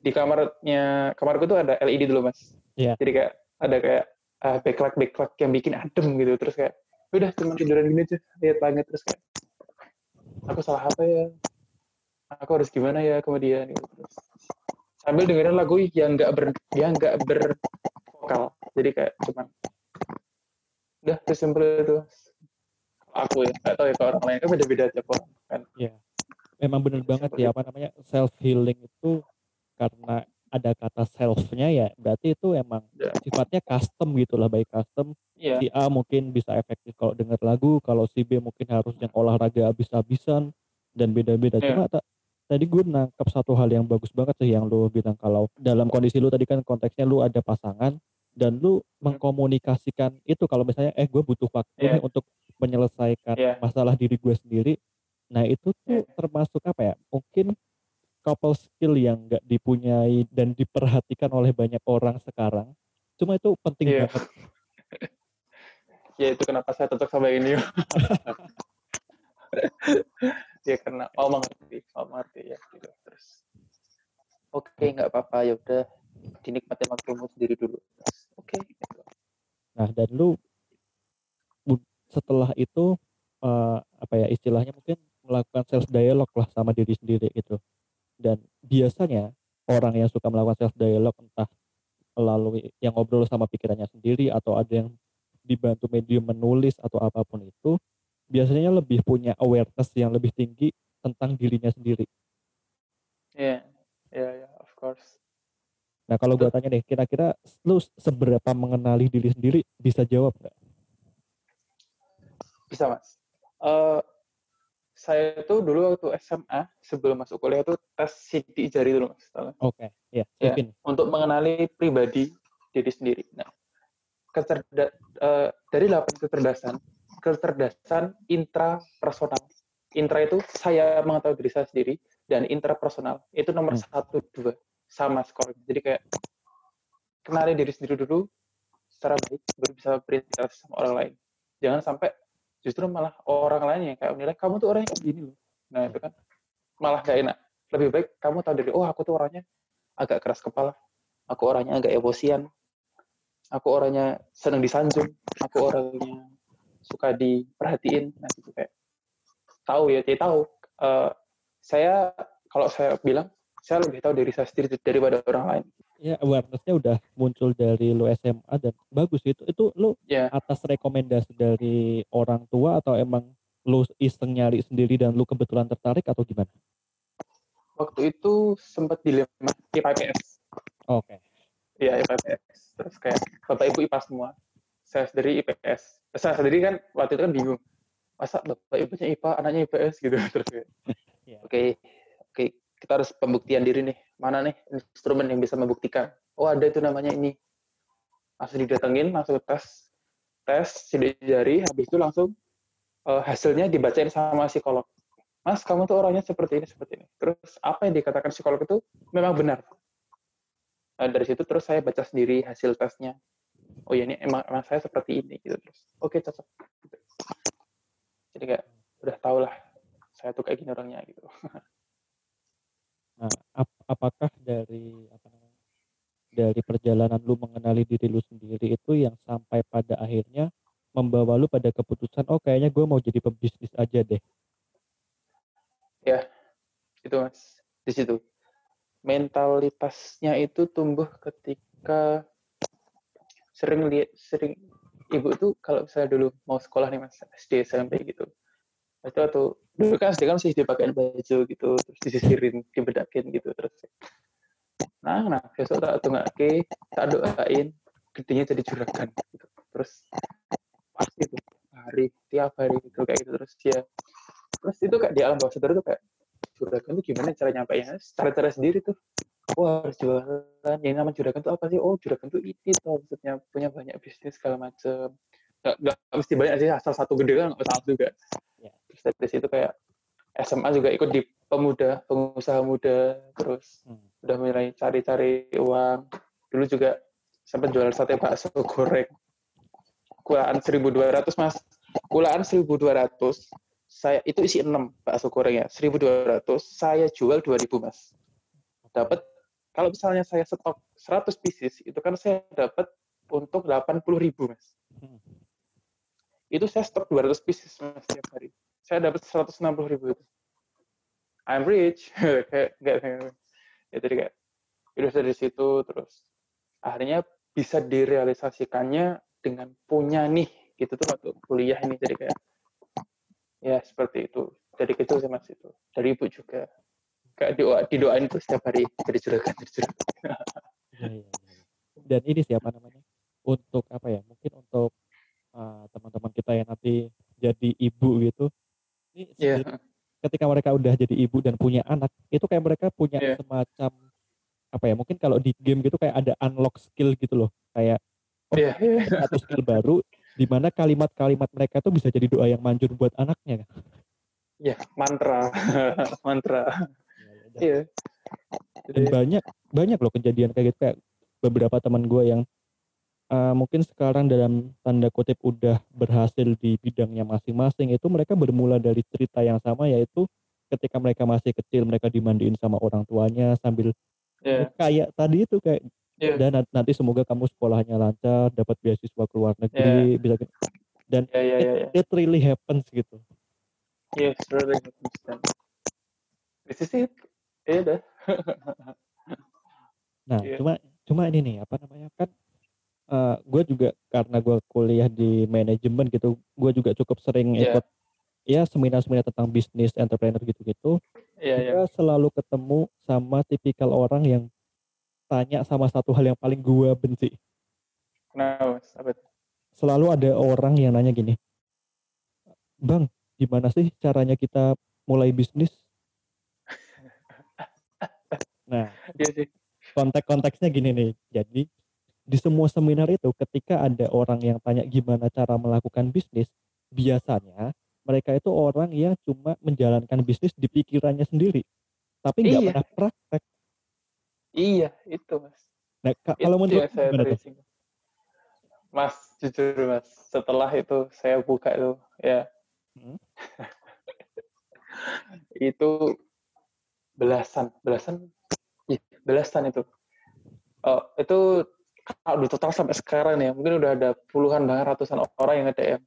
Speaker 2: di kamarnya kamarku tuh ada LED dulu mas. Yeah. jadi kayak ada kayak uh, backlight backlight yang bikin adem gitu terus kayak ya udah cuma tiduran gini aja lihat langit terus kayak aku salah apa ya? Aku harus gimana ya kemudian gitu. sambil dengerin lagu yang nggak ber yang nggak bervokal. Jadi kayak cuman udah sesimpel itu. Aku ya nggak tahu ya orang lain kan beda-beda aja kok kan.
Speaker 1: Iya. Memang benar banget ya apa namanya self healing itu karena ada kata self-nya ya berarti itu emang yeah. sifatnya custom gitu lah baik custom yeah. si A mungkin bisa efektif kalau denger lagu kalau si B mungkin harus yang olahraga habis-habisan dan beda-beda yeah. cuma tak tadi gue nangkep satu hal yang bagus banget sih yang lu bilang kalau dalam kondisi lu tadi kan konteksnya lu ada pasangan dan lu hmm. mengkomunikasikan itu kalau misalnya eh gue butuh waktu yeah. nih untuk menyelesaikan yeah. masalah diri gue sendiri nah itu tuh yeah. termasuk apa ya mungkin couple skill yang nggak dipunyai dan diperhatikan oleh banyak orang sekarang cuma itu penting yeah. banget.
Speaker 2: Ya itu kenapa saya cocok sama ini. Ya karena oh mengerti oh mengerti ya gitu terus. Oke okay, nggak apa-apa ya udah dinikmati waktumu sendiri dulu. Oke okay, gitu.
Speaker 1: nah dan lu setelah itu uh, apa ya istilahnya mungkin melakukan self dialog lah sama diri sendiri gitu dan biasanya orang yang suka melakukan self dialog entah melalui yang ngobrol sama pikirannya sendiri atau ada yang dibantu medium menulis atau apa pun itu biasanya lebih punya awareness yang lebih tinggi tentang dirinya sendiri.
Speaker 2: Iya, yeah, iya, yeah, yeah, of course.
Speaker 1: Nah kalau gue tanya nih, kira-kira lu seberapa mengenali diri sendiri bisa jawab nggak?
Speaker 2: Bisa mas. Uh, saya tuh dulu waktu SMA sebelum masuk kuliah tuh tes sidik jari dulu mas.
Speaker 1: Oke, okay. yeah,
Speaker 2: ya. Untuk mengenali pribadi diri sendiri. Nah, kecerda uh, dari 8 kecerdasan kecerdasan intrapersonal. Intra itu saya mengetahui diri saya sendiri dan intrapersonal itu nomor hmm. satu dua sama skor. Jadi kayak kenali diri sendiri dulu secara baik baru bisa berinteraksi sama orang lain. Jangan sampai justru malah orang lain yang kayak menilai kamu tuh orangnya gini loh. Nah itu kan malah gak enak. Lebih baik kamu tahu diri, oh aku tuh orangnya agak keras kepala, aku orangnya agak emosian, aku orangnya senang disanjung, aku orangnya suka diperhatiin. Nah itu kayak tahu ya dia tahu. Uh, saya kalau saya bilang saya lebih tahu dari saya sendiri daripada orang lain
Speaker 1: ya awarenessnya udah muncul dari lu SMA dan bagus itu itu lu
Speaker 2: ya
Speaker 1: atas rekomendasi dari orang tua atau emang lu iseng nyari sendiri dan lu kebetulan tertarik atau gimana?
Speaker 2: waktu itu sempat dilema IPA IPS
Speaker 1: Oke.
Speaker 2: Iya IPS. Terus kayak bapak ibu IPA semua. Saya sendiri IPS. Saya sendiri kan waktu itu kan bingung. Masa bapak ibunya IPA, anaknya IPS gitu. Terus kayak,
Speaker 1: Iya.
Speaker 2: oke, oke, kita harus pembuktian diri nih. Mana nih instrumen yang bisa membuktikan? Oh ada itu namanya ini. Langsung didatengin, langsung tes, tes sidik jari. Habis itu langsung eh, hasilnya dibacain sama psikolog. Mas, kamu tuh orangnya seperti ini, seperti ini. Terus apa yang dikatakan psikolog itu memang benar. Nah, dari situ terus saya baca sendiri hasil tesnya. Oh ya ini emang, emang saya seperti ini gitu terus. Oke cocok. Gitu. Jadi kayak udah tau lah saya tuh kayak gini orangnya gitu.
Speaker 1: Nah, ap- apakah dari apa namanya? Dari perjalanan lu mengenali diri lu sendiri itu yang sampai pada akhirnya membawa lu pada keputusan oh kayaknya gue mau jadi pebisnis aja deh.
Speaker 2: Itu mas di situ. Mentalitasnya itu tumbuh ketika sering lihat sering ibu tuh kalau misalnya dulu mau sekolah nih mas SD SMP gitu itu atau dulu kan SD kan masih dipakein baju gitu terus disisirin dibedakin gitu terus. Nah nah besok tak tunggu tak doain gedenya jadi juragan gitu. Terus pasti tuh hari tiap hari gitu kayak gitu terus dia terus itu kayak di alam bawah sadar tuh kayak juragan tuh gimana cara nyampainya? Cara-cara sendiri tuh oh harus jualan yang nama juragan tuh apa sih? Oh juragan tuh ini tuh maksudnya punya banyak bisnis segala macem nggak, nggak mesti banyak sih asal satu gede kan nggak salah juga.
Speaker 1: Ya.
Speaker 2: terus dari situ kayak SMA juga ikut di pemuda pengusaha muda terus
Speaker 1: Hmm.
Speaker 2: udah mulai cari-cari uang. Dulu juga sempat jualan sate bakso goreng. Kulaan 1200 mas. Kulaan 1200 saya itu isi 6 bakso goreng ya 1200 saya jual 2000 mas. Dapat kalau misalnya saya stok 100 pieces itu kan saya dapat untuk 80 ribu mas.
Speaker 1: Hmm.
Speaker 2: Itu saya stok 200 pieces setiap hari saya dapat 160 ribu itu I'm rich kayak kayak ya jadi kayak udah dari situ terus akhirnya bisa direalisasikannya dengan punya nih gitu tuh waktu kuliah ini jadi kayak ya seperti itu dari kecil sih mas itu dari ibu juga kayak doa didoain tuh setiap hari jadi juragan jadi juragan
Speaker 1: Iya, iya, iya. Dan ini siapa namanya? Untuk apa ya? Mungkin untuk uh, teman-teman kita yang nanti jadi ibu gitu. Ini
Speaker 2: Iya.
Speaker 1: sebenarnya ketika mereka udah jadi ibu dan punya anak, itu kayak mereka punya
Speaker 2: Iya.
Speaker 1: semacam apa ya? Mungkin kalau di game gitu kayak ada unlock skill gitu loh. Kayak oh,
Speaker 2: Iya, iya.
Speaker 1: satu skill baru di mana kalimat-kalimat mereka tuh bisa jadi doa yang manjur buat anaknya kan.
Speaker 2: ya mantra mantra
Speaker 1: Dan,
Speaker 2: iya
Speaker 1: dan
Speaker 2: jadi
Speaker 1: banyak banyak loh kejadian kayak gitu kayak beberapa teman gue yang uh, mungkin sekarang dalam tanda kutip udah berhasil di bidangnya masing-masing itu mereka bermula dari cerita yang sama yaitu ketika mereka masih kecil mereka dimandiin sama orang tuanya sambil
Speaker 2: ya
Speaker 1: kayak tadi itu kayak
Speaker 2: Iya.
Speaker 1: dan nanti semoga kamu sekolahnya lancar dapat beasiswa ke luar negeri bisa gitu." dan
Speaker 2: ya ya ya ya
Speaker 1: it really happens gitu
Speaker 2: yes really consistent this is it iya dah
Speaker 1: Nah,
Speaker 2: Iya.
Speaker 1: cuma cuma ini nih apa namanya kan gue juga karena gue kuliah di manajemen gitu, gue juga cukup sering
Speaker 2: Iya.
Speaker 1: ikut ya seminar-seminar tentang bisnis entrepreneur gitu-gitu.
Speaker 2: iya
Speaker 1: Gue selalu ketemu sama tipikal orang yang tanya sama satu hal yang paling gue benci.
Speaker 2: kenapa itu?
Speaker 1: Selalu ada orang yang nanya gini, bang, gimana sih caranya kita mulai bisnis? Nah,
Speaker 2: sih
Speaker 1: konteks-konteksnya gini nih. Jadi di semua seminar itu ketika ada orang yang tanya gimana cara melakukan bisnis, biasanya mereka itu orang yang cuma menjalankan bisnis di pikirannya sendiri, tapi nggak
Speaker 2: Iya.
Speaker 1: pernah praktek.
Speaker 2: iya itu mas
Speaker 1: Nah, ka- kalau menurut gimana tuh?
Speaker 2: tracing mas jujur mas setelah itu saya buka itu ya
Speaker 1: Hmm.
Speaker 2: itu belasan belasan belasan itu oh itu di total sampai sekarang nih mungkin udah ada puluhan bahkan ratusan orang yang ada ya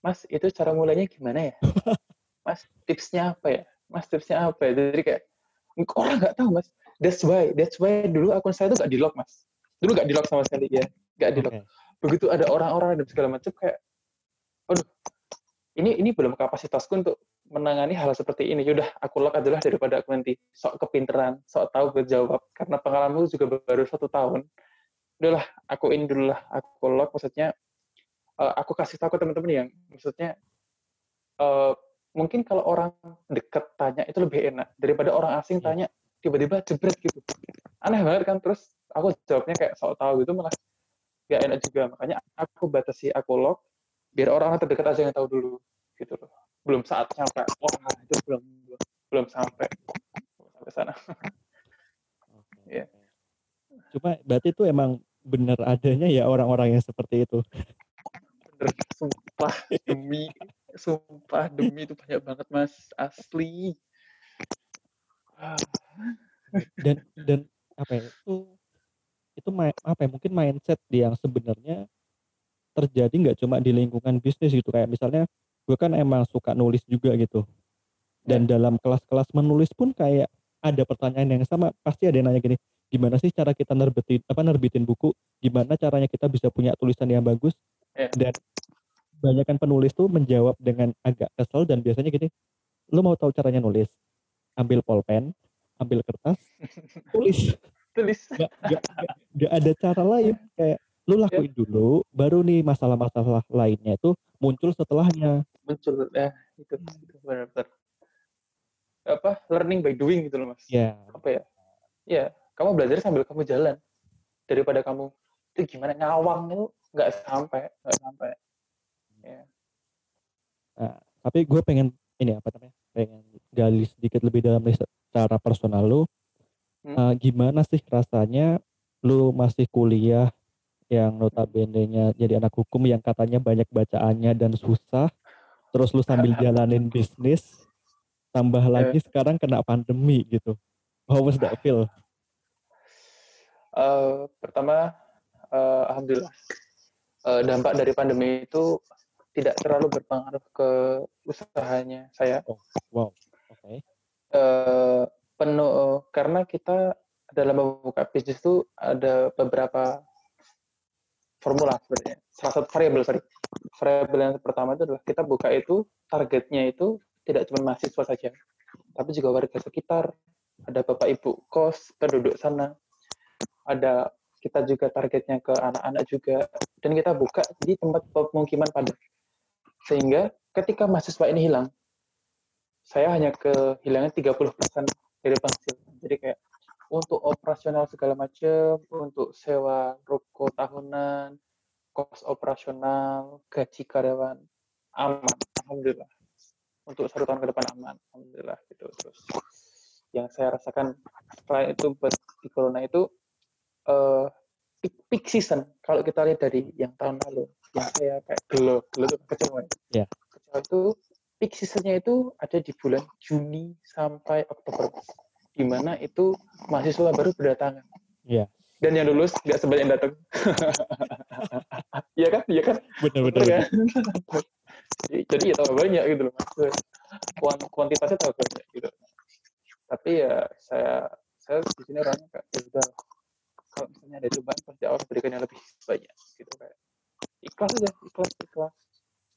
Speaker 2: mas itu cara mulainya gimana ya? Mas tipsnya apa ya? Mas tipsnya apa ya? Jadi kayak orang nggak tahu mas. That's why that's why dulu akun saya tuh gak di lock mas. Dulu gak di lock sama sekali ya. Gak di lock
Speaker 1: Oke.
Speaker 2: begitu ada orang-orang dan segala macam kayak aduh ini ini belum kapasitasku untuk menangani hal seperti ini. Yaudah aku lock adalah daripada aku nanti sok kepinteran sok tahu berjawab karena pengalamanku juga baru satu tahun udahlah aku ini dulu lah aku lock. Maksudnya eh, aku kasih tahu ke teman-teman yang maksudnya eh, mungkin kalau orang deket tanya itu lebih enak daripada orang asing
Speaker 1: Iya.
Speaker 2: tanya tiba-tiba jebret gitu. Aneh banget kan terus aku jawabnya kayak sok tahu gitu malah gak enak juga. Makanya aku batasi aku lock biar orang-orang terdekat aja yang tahu dulu gitu loh. Belum saat sampai wah itu belum belum, belum sampai belum sampai sana. Iya.
Speaker 1: Cuma berarti itu emang bener adanya ya orang-orang yang seperti itu.
Speaker 2: bener. Sumpah demi sumpah demi itu banyak banget mas. Asli. Ah,
Speaker 1: Dan dan apa ya itu itu apa ya mungkin mindset yang sebenarnya terjadi nggak cuma di lingkungan bisnis gitu. Kayak misalnya gue kan emang suka nulis juga gitu. Dan dalam kelas-kelas menulis pun kayak ada pertanyaan yang sama pasti ada yang nanya gini gimana sih cara kita nerbitin apa nerbitin buku? Gimana caranya kita bisa punya tulisan yang bagus?
Speaker 2: Ya.
Speaker 1: dan kebanyakan penulis tuh menjawab dengan agak kesel dan biasanya gini lu mau tahu caranya nulis? Ambil pulpen ambil kertas tulis.
Speaker 2: Tulis.
Speaker 1: Gak, gak, gak, gak ada cara lain. Kayak lu lakuin dulu baru nih masalah-masalah lainnya itu muncul setelahnya.
Speaker 2: Muncul ya itu itu benar-benar apa learning by doing gitu loh mas.
Speaker 1: Ya
Speaker 2: apa ya? Ya kamu belajar sambil kamu jalan. Daripada kamu itu gimana ngawang itu? Nggak sampai nggak sampai.
Speaker 1: Tapi gue pengen ini apa namanya? Pengen gali sedikit lebih dalam secara personal lu.
Speaker 2: Hmm.
Speaker 1: Eh, gimana sih rasanya lu masih kuliah yang notabene-nya jadi anak hukum yang katanya banyak bacaannya dan susah terus lu sambil jalanin bisnis tambah lagi sekarang kena pandemi gitu? How was that feel
Speaker 2: Eh, pertama eh, alhamdulillah eh, dampak dari pandemi itu tidak terlalu berpengaruh ke usahanya saya.
Speaker 1: Wow. Oke.
Speaker 2: Eh, penuh karena kita dalam membuka bisnis itu ada beberapa formula sebenarnya. Salah satu variabel sorry. Variabel yang pertama itu adalah kita buka itu targetnya itu tidak cuma mahasiswa saja, tapi juga warga sekitar, ada bapak ibu kos, penduduk sana, ada kita juga targetnya ke anak-anak juga, dan kita buka di tempat pemukiman padat. Sehingga ketika mahasiswa ini hilang, saya hanya kehilangan 30% dari penghasilan. Jadi kayak untuk operasional segala macam, untuk sewa ruko tahunan, kos operasional, gaji karyawan, aman, alhamdulillah. Untuk satu tahun ke depan aman, alhamdulillah gitu. Terus yang saya rasakan setelah itu di corona itu eh peak, peak season. Kalau kita lihat dari yang tahun lalu yang saya kayak gelo gelo itu kecewa
Speaker 1: Ya.
Speaker 2: kecewa itu peak seasonnya itu ada di bulan Juni sampai Oktober di mana itu mahasiswa baru berdatangan.
Speaker 1: Iya.
Speaker 2: dan yang lulus nggak sebanyak yang datang. Iya kan? Iya kan?
Speaker 1: Bener bener.
Speaker 2: kan? jadi, jadi ya tambah banyak gitu loh mas. Kuant, kuantitasnya tambah banyak gitu. Tapi ya saya saya di sini orangnya kayak ya udah kalau misalnya ada cobaan pasti Allah berikan yang lebih banyak gitu kayak. Ikhlas aja ikhlas ikhlas.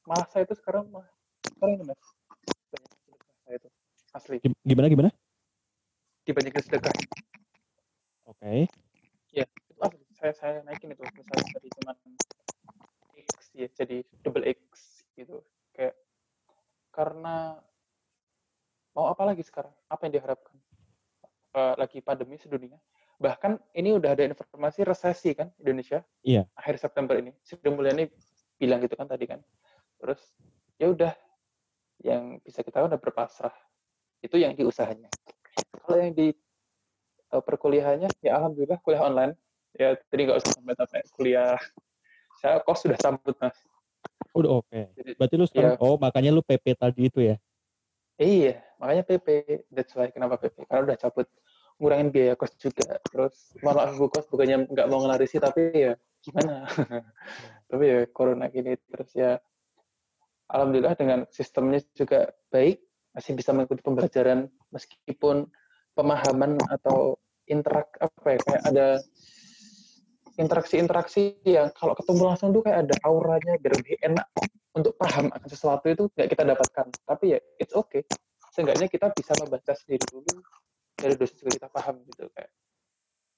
Speaker 2: Malah saya itu sekarang mah sekarang ini mas. Banyak saya itu asli.
Speaker 1: Gim- gimana gimana?
Speaker 2: Dibanyakin sedekah.
Speaker 1: Oke.
Speaker 2: Itu asli. Saya saya naikin itu misalnya dari cuman X ya jadi double X gitu. Kayak karena mau apa lagi sekarang? Apa yang diharapkan? Eh, lagi pandemi sedunia bahkan ini udah ada informasi resesi kan Indonesia
Speaker 1: Iya.
Speaker 2: akhir September ini. Sri Mulyani bilang gitu kan tadi kan. Terus ya udah yang bisa kita udah berpasrah. Itu yang di usahanya. Kalau yang di eh, perkuliahannya ya alhamdulillah kuliah online. Ya jadi nggak usah sampai sampai kuliah. Saya kos sudah cabut mas.
Speaker 1: Udah oke.
Speaker 2: Jadi-
Speaker 1: berarti lu sekarang
Speaker 2: Iya.
Speaker 1: oh makanya lu PP tadi itu ya?
Speaker 2: Iya makanya PP that's why kenapa PP karena udah cabut ngurangin biaya kos juga. Terus malah aku kos bukannya nggak mau ngelarisi tapi ya gimana? Tapi ya corona gini terus ya alhamdulillah dengan sistemnya juga baik masih bisa mengikuti pembelajaran meskipun pemahaman atau interak apa ya kayak ada interaksi-interaksi yang kalau ketemu langsung tuh kayak ada auranya biar lebih enak untuk paham akan sesuatu itu nggak kita dapatkan. Tapi ya it's okay. Seenggaknya kita bisa membaca sendiri dulu dari dosis juga kita paham gitu kayak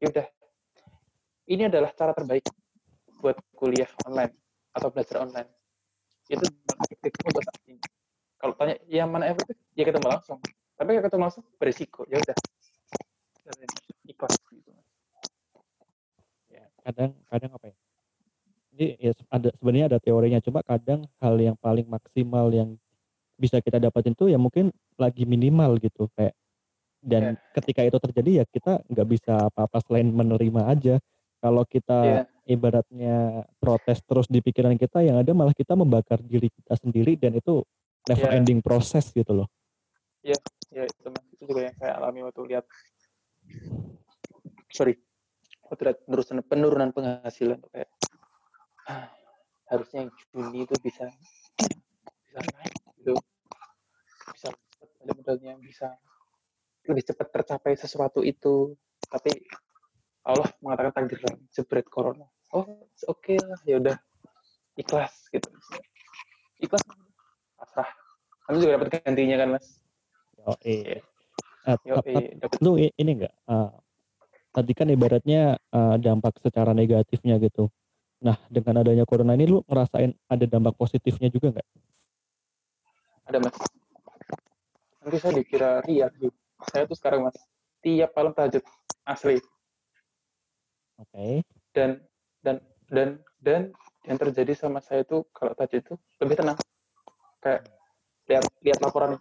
Speaker 2: yaudah ini adalah cara terbaik buat kuliah online atau belajar online. Itu efektif untuk saat ini kalau tanya yang mana efektif ya ketemu langsung. Tapi kalau ketemu langsung berisiko. Ya udah. Ikhlas gitu.
Speaker 1: Kadang kadang apa ya? Ini ya ada sebenarnya ada teorinya. Cuma kadang hal yang paling maksimal yang bisa kita dapatin tuh ya mungkin lagi minimal gitu. Kayak dan yeah. ketika itu terjadi ya kita nggak bisa apa-apa selain menerima aja kalau kita yeah. ibaratnya protes terus di pikiran kita yang ada malah kita membakar diri kita sendiri dan itu never yeah. ending proses gitu loh
Speaker 2: iya yeah, ya itu itu juga yang saya alami waktu lihat sorry penurunan penurunan penghasilan tuh kayak ah, harusnya Juni itu bisa bisa naik gitu bisa ada modalnya bisa lebih cepat tercapai sesuatu itu. Tapi Allah mengatakan takdir jebret corona. Oh oke okay lah ya udah. Ikhlas gitu. Ikhlas. Pasrah. Kamu juga dapat gantinya kan mas?
Speaker 1: Oh iya. Uh, lu ini enggak uh, tadi kan ibaratnya uh, dampak secara negatifnya gitu. Nah, dengan adanya corona ini lu ngerasain ada dampak positifnya juga nggak?
Speaker 2: Ada mas. Nanti saya dikira ria sih. Saya tuh sekarang mas tiap malam tahajud asli.
Speaker 1: Oke. Okay.
Speaker 2: Dan dan dan dan yang terjadi sama saya itu kalau tahajud itu lebih tenang. Kayak lihat lihat laporan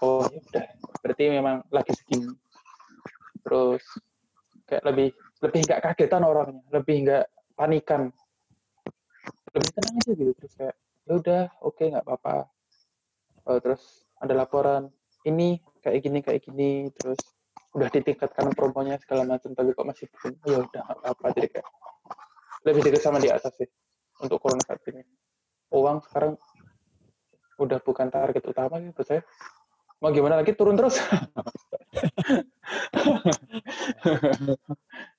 Speaker 2: oh ya udah berarti memang lagi segini terus kayak lebih lebih nggak kagetan orangnya lebih nggak panikan lebih tenang aja gitu terus kayak ya udah oke okay, nggak apa-apa oh, terus ada laporan ini kayak gini kayak gini terus udah ditingkatkan promonya segala macam tapi kok masih belum ya udah apa-apa. Jadi kayak lebih dekat sama di atas sih untuk corona saat ini. Uang sekarang udah bukan target utama gitu saya. Mau gimana lagi turun terus.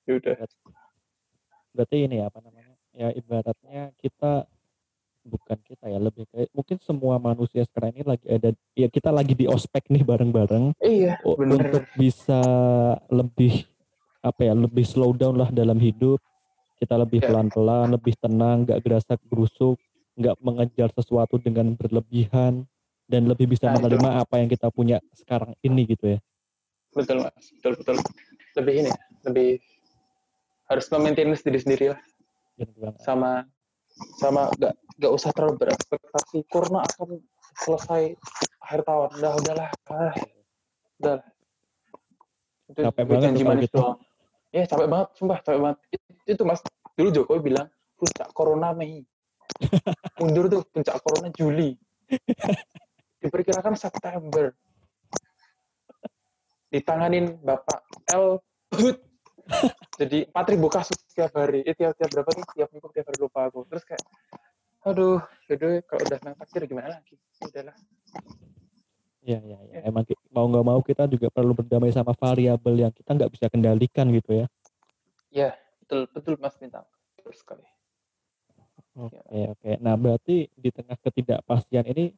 Speaker 1: Ya udah. Berarti ini ya apa namanya? Ya ibaratnya kita bukan kita ya lebih kayak mungkin semua manusia sekarang ini lagi ada ya kita lagi di ospek nih bareng-bareng.
Speaker 2: Iya. Bener.
Speaker 1: untuk bisa lebih apa ya lebih slow down lah dalam hidup. Kita lebih iya. pelan-pelan lebih tenang nggak gerasa gerusuk nggak mengejar sesuatu dengan berlebihan dan lebih bisa nah, menerima itu. apa yang kita punya sekarang ini gitu ya.
Speaker 2: Betul mas. Betul betul. Lebih ini lebih harus memaintain diri sendiri lah. Sama sama gak gak usah terlalu berekspektasi. Kurna akan selesai akhir tahun. Udah udahlah. Ah, udah
Speaker 1: itu capek banget janji manis gitu. doang.
Speaker 2: Ya capek banget sumpah capek banget. Itu, itu mas dulu Jokowi bilang puncak corona Mei. Mundur tuh puncak corona Juli. Diperkirakan September. Ditanganin Bapak L jadi 4000 kasus tiap hari. Eh, tiap tiap berapa tuh? Tiap minggu tiap hari lupa aku. Terus kayak aduh jadi kalau udah nang takdir gimana lagi? Udahlah
Speaker 1: ya ya ya emang mau nggak mau kita juga perlu berdamai sama variabel yang kita nggak bisa kendalikan gitu ya.
Speaker 2: Ya betul betul mas bintang. Terus sekali.
Speaker 1: Oke ya. oke. Nah berarti di tengah ketidakpastian ini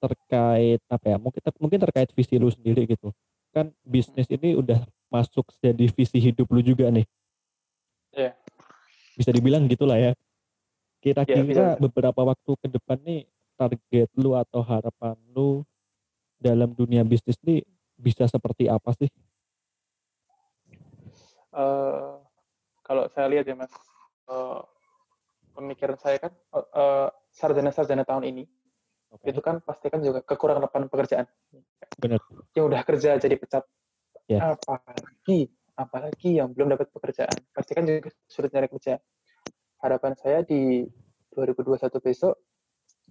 Speaker 1: terkait apa ya mungkin mungkin terkait visi lu sendiri gitu. Kan bisnis ini udah masuk jadi visi hidup lu juga nih.
Speaker 2: Iya. Yeah.
Speaker 1: Bisa dibilang gitulah ya. Kira-kira yeah, beberapa waktu ke depan nih target lu atau harapan lu dalam dunia bisnis nih bisa seperti apa sih?
Speaker 2: Uh, kalau saya lihat ya mas, uh, pemikiran saya kan uh, sarjana-sarjana tahun ini okay. itu kan pasti kan juga kekurangan lapangan pekerjaan.
Speaker 1: Benar.
Speaker 2: Yang udah kerja jadi pecat. Yeah. Apalagi apalagi yang belum dapat pekerjaan. Pasti kan juga sulit nyari kerja. Harapan saya di 2021 besok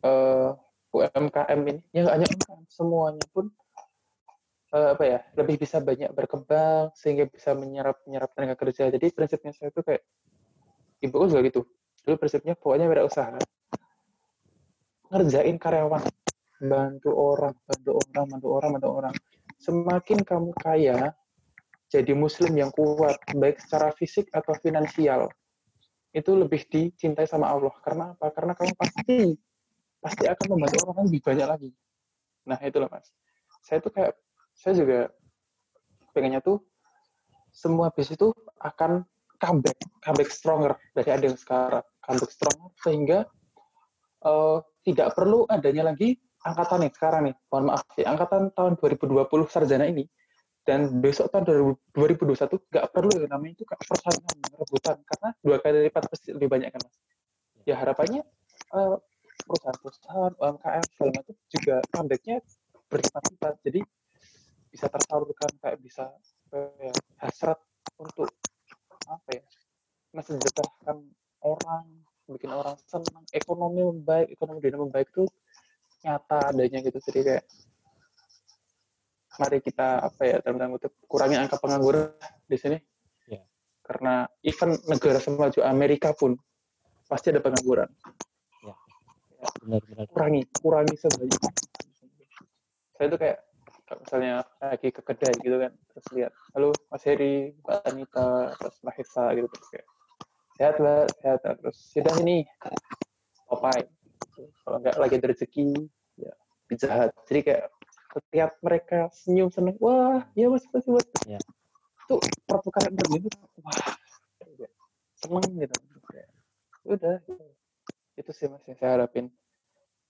Speaker 2: uh, eh, UMKM ini, ya nggak hanya UMKM, semuanya pun uh, apa ya lebih bisa banyak berkembang sehingga bisa menyerap menyerap tenaga kerja. Jadi prinsipnya saya tuh kayak ibu juga gitu. Dulu prinsipnya pokoknya usaha ngerjain karyawan bantu orang bantu orang bantu orang bantu orang semakin kamu kaya jadi muslim yang kuat baik secara fisik atau finansial itu lebih dicintai sama Allah. Karena apa? Karena kamu pasti pasti akan membantu orang lebih banyak lagi. Nah itulah mas. Saya tuh kayak saya juga pengennya tuh semua bis itu akan comeback comeback stronger dari ada yang sekarang. Comeback stronger sehingga uh, tidak perlu adanya lagi angkatan nih sekarang nih. Mohon maaf sih angkatan tahun 2020 sarjana ini. Dan besok tahun 2021 nggak perlu yang namanya itu persaingan rebutan. Karena dua kali lipat pasti lebih banyak kan mas. Ya harapannya uh, perusahaan-perusahaan UMKM segala macam juga comebacknya berlipat-lipat jadi bisa tersalurkan kayak bisa ya, hasrat untuk apa ya mensejahterakan orang bikin orang senang ekonomi membaik ekonomi dunia membaik itu nyata adanya gitu. Jadi kayak mari kita apa ya dalam tanda kutip kurangi angka pengangguran di sini. Yeah. karena even negara semaju Amerika pun pasti ada pengangguran. Yeah. benar, benar. kurangi kurangi sebanyak saya itu kayak misalnya lagi ke kedai gitu kan terus lihat halo Mas Heri Mbak Anita terus Mbak Hesa gitu terus kayak sehat mbak? Sehat terus sudah ini Popeye kalau nggak lagi ada rezeki ya pizza jadi kayak setiap mereka senyum seneng wah ya mas mas mas. Ya. itu pertukaran begitu wah seneng gitu. Ya udah. Itu sih mas yang saya harapin.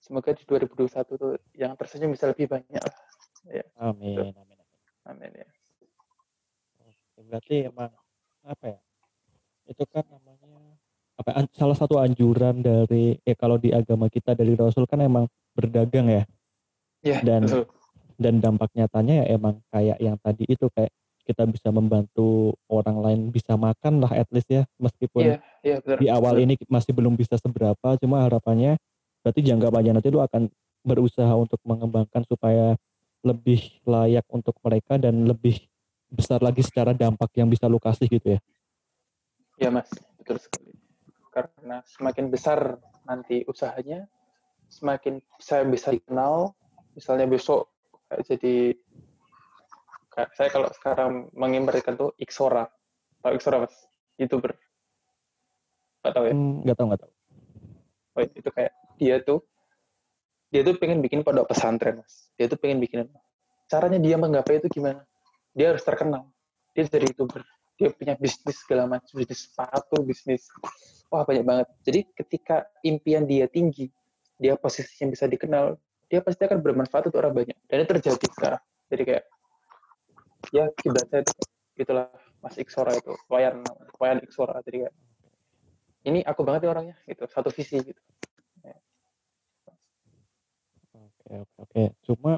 Speaker 2: Semoga di 2021 tuh yang tersenyum bisa lebih banyak lah.
Speaker 1: Ya. Amin gitu. amin
Speaker 2: amin. Ya.
Speaker 1: Berarti emang apa ya itu kan namanya apa salah satu anjuran dari eh kalau di agama kita dari Rasul kan emang berdagang ya.
Speaker 2: Ya,
Speaker 1: dan betul dan dampak nyatanya ya emang kayak yang tadi itu kayak kita bisa membantu orang lain bisa makan lah at least ya meskipun yeah, yeah, betul, di awal betul. ini masih belum bisa seberapa cuma harapannya berarti jangka panjang nanti itu akan berusaha untuk mengembangkan supaya lebih layak untuk mereka dan lebih besar lagi secara dampak yang bisa lu kasih gitu ya
Speaker 2: ya mas betul sekali karena semakin besar nanti usahanya semakin saya bisa dikenal. Misalnya besok jadi saya kalau sekarang mengimplementasikan tuh Ixora. Tahu Ixora mas? Youtuber. Nggak tahu ya?
Speaker 1: Hmm, nggak tahu nggak tahu.
Speaker 2: Oh, itu kayak dia tuh dia tuh pengen bikin pondok pesantren mas. Dia tuh pengen bikin caranya dia menggapai itu gimana? Dia harus terkenal. Dia jadi youtuber dia punya bisnis segala macam bisnis sepatu bisnis wah banyak banget. Jadi ketika impian dia tinggi dia posisinya bisa dikenal dia pasti akan bermanfaat untuk orang banyak. Dan ini terjadi sekarang. Jadi kayak ya saya itu itulah Mas Iksora itu wayan wayan Iksora. Jadi kayak ini aku banget ya orangnya itu satu visi gitu.
Speaker 1: Oke oke oke. Cuma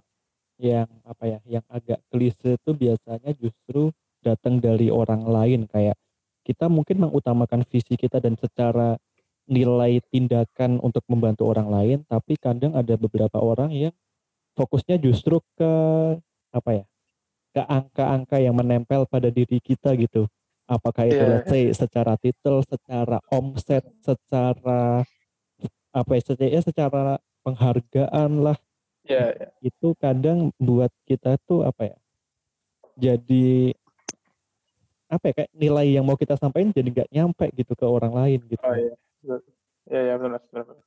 Speaker 1: yang apa ya yang agak klise itu biasanya justru datang dari orang lain kayak kita mungkin mengutamakan visi kita dan secara nilai tindakan untuk membantu orang lain, tapi kadang ada beberapa orang yang fokusnya justru ke apa ya? ke angka-angka yang menempel pada diri kita gitu. Apakah itu yeah. let's say secara titel, secara omset, secara apa ya, secara, ya, secara penghargaan lah.
Speaker 2: Yeah, yeah.
Speaker 1: Itu kadang buat kita tuh apa ya? Jadi apa ya kayak nilai yang mau kita sampaikan jadi nggak nyampe gitu ke orang lain gitu.
Speaker 2: Oh, iya. Ya, ya benar, benar, benar.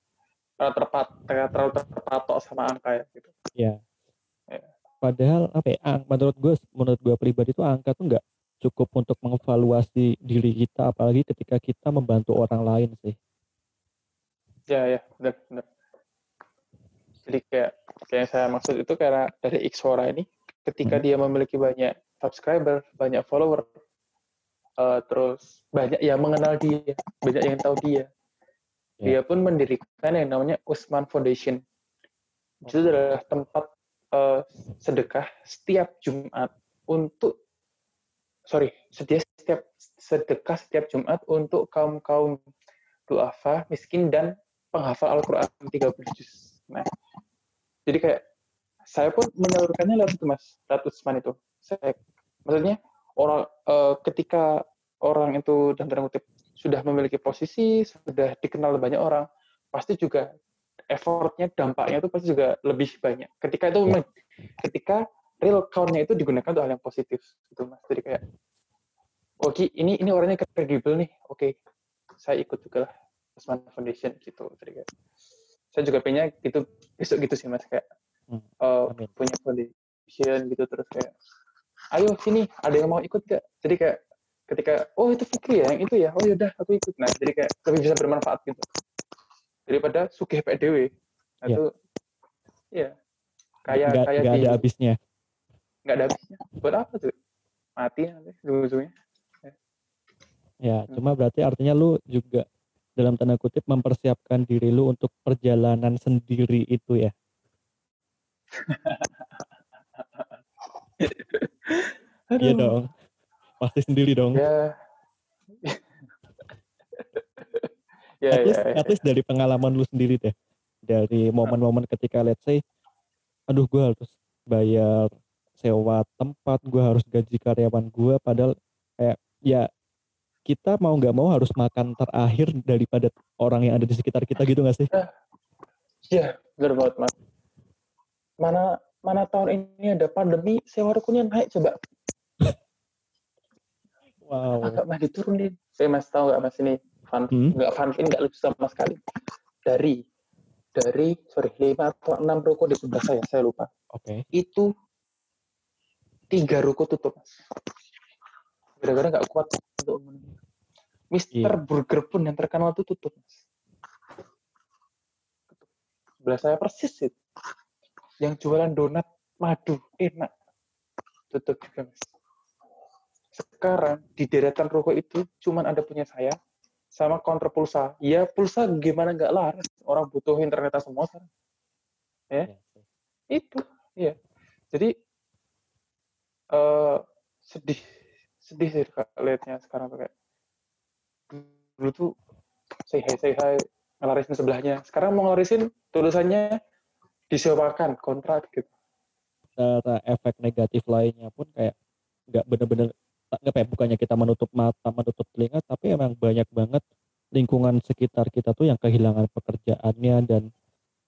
Speaker 2: Terlalu, terpat, terlalu terpatok sama angka ya gitu.
Speaker 1: Ya. ya. Padahal apa ya, menurut gue, menurut gue pribadi itu angka tuh nggak cukup untuk mengevaluasi diri kita, apalagi ketika kita membantu orang lain sih.
Speaker 2: Ya, ya, benar, benar. Jadi kayak kayak saya maksud itu karena dari Xora ini, ketika hmm. dia memiliki banyak subscriber, banyak follower, uh, terus banyak yang mengenal dia, banyak yang tahu dia, dia ya. pun mendirikan yang namanya Usman Foundation. Itu adalah tempat uh, sedekah setiap Jumat untuk sorry, setiap setiap sedekah setiap Jumat untuk kaum kaum duafa, miskin dan penghafal Al-Quran 30 juz. Nah, jadi kayak saya pun menyalurkannya lewat itu mas, lewat Usman itu. Saya, maksudnya orang uh, ketika orang itu dan terang kutip sudah memiliki posisi, sudah dikenal banyak orang, pasti juga effortnya, dampaknya itu pasti juga lebih banyak. Ketika itu, ya. ketika real count-nya itu digunakan untuk hal yang positif gitu mas jadi kayak oke oh, ini ini orangnya kredibel nih oke okay. saya ikut juga lah Usman Foundation gitu jadi kayak saya juga pengen gitu besok gitu sih mas kayak uh, punya foundation gitu terus kayak ayo sini ada yang mau ikut gak jadi kayak ketika oh itu Fikri ya yang itu ya? Oh yaudah aku ikut. Nah jadi kayak lebih bisa bermanfaat gitu. Daripada sugih PDW nah, yeah. itu ya kayak
Speaker 1: gak,
Speaker 2: kayak
Speaker 1: gak ada habisnya.
Speaker 2: Nggak ada habisnya. Buat apa tuh? Mati nanti ujungnya
Speaker 1: ya. ya hmm. cuma berarti artinya lu juga dalam tanda kutip mempersiapkan diri lu untuk perjalanan sendiri itu ya iya dong pasti sendiri dong.
Speaker 2: Ya.
Speaker 1: ya, at, least, ya, ya. at least dari pengalaman lu sendiri deh. Dari momen-momen ketika let's say, aduh gue harus bayar sewa tempat, gue harus gaji karyawan gue, padahal kayak ya kita mau nggak mau harus makan terakhir daripada orang yang ada di sekitar kita gitu gak sih?
Speaker 2: Iya, benar banget mas. Mana mana tahun ini ada pandemi, sewa rukunnya naik coba.
Speaker 1: Wow.
Speaker 2: Agak mah diturunin. Saya mas tahu nggak mas ini fun, hmm? nggak fun, ini nggak lucu sama sekali. Dari dari sorry lima atau enam ruko di sebelah saya, saya lupa.
Speaker 1: Oke. Okay.
Speaker 2: Itu tiga ruko tutup mas. Gara-gara nggak kuat untuk Mister yeah. Burger pun yang terkenal itu tutup mas. Sebelah saya persis itu. Yang jualan donat madu enak tutup juga mas sekarang di deretan ruko itu cuman ada punya saya sama counter pulsa. Ya pulsa gimana nggak laras, orang butuh internet semua sekarang. Ya, ya itu, ya. Jadi uh, sedih, sedih sih lihatnya sekarang tuh kayak dulu tuh say hi say hi ngelarisin sebelahnya. Sekarang mau ngelarisin tulisannya disewakan kontrak gitu.
Speaker 1: Cara efek negatif lainnya pun kayak nggak bener-bener nggak ya bukannya kita menutup mata menutup telinga tapi emang banyak banget lingkungan sekitar kita tuh yang kehilangan pekerjaannya dan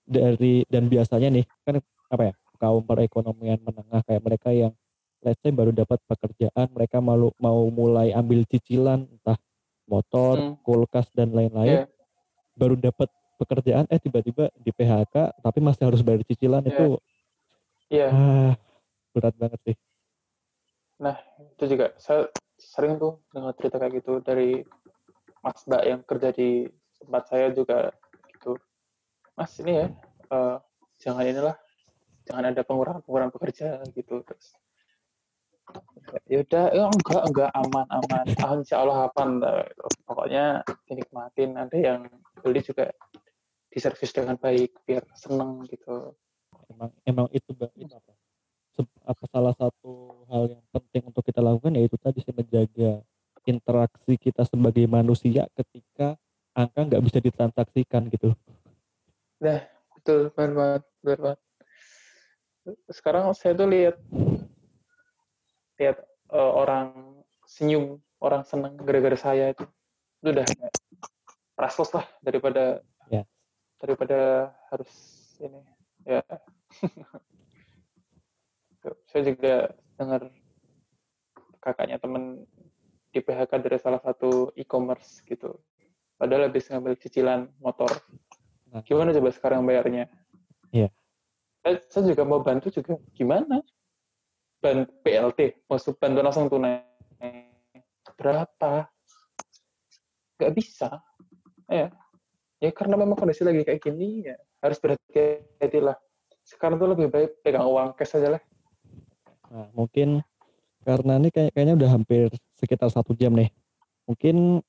Speaker 1: dari dan biasanya nih kan apa ya kaum perekonomian menengah kayak mereka yang let's say baru dapat pekerjaan mereka malu mau mulai ambil cicilan entah motor hmm. kulkas dan lain-lain yeah. baru dapat pekerjaan eh tiba-tiba di PHK tapi masih harus bayar cicilan yeah. itu
Speaker 2: yeah.
Speaker 1: ah, berat banget sih
Speaker 2: Nah, itu juga saya sering tuh dengar cerita kayak gitu dari Mas Mbak yang kerja di tempat saya juga gitu. Mas ini ya, uh, jangan inilah, jangan ada pengurangan-pengurangan pekerja gitu. Terus ya udah ya enggak enggak aman aman ah, insya Allah apa gitu. pokoknya dinikmatin ada yang beli juga diservis dengan baik biar seneng gitu
Speaker 1: emang emang itu itu apa apa salah satu hal yang penting untuk kita lakukan yaitu tadi sih menjaga interaksi kita sebagai manusia ketika angka nggak bisa ditransaksikan gitu.
Speaker 2: Nah, betul, benar banget, benar banget. Sekarang saya tuh lihat lihat uh, orang senyum, orang senang gara-gara saya itu, itu udah priceless lah daripada. Daripada harus ini ya saya juga dengar kakaknya temen di PHK dari salah satu e-commerce gitu. Padahal habis ngambil cicilan motor. Nah. Gimana coba sekarang bayarnya?
Speaker 1: Iya.
Speaker 2: Saya, saya juga mau bantu juga. Gimana? Ban PLT, maksud bantu langsung tunai. Berapa? Gak bisa. Ya. Ya karena memang kondisi lagi kayak gini, ya harus berhati-hati lah. Sekarang tuh lebih baik pegang uang cash aja lah.
Speaker 1: Nah, mungkin karena ini kayak kayaknya udah hampir sekitar satu jam nih. Mungkin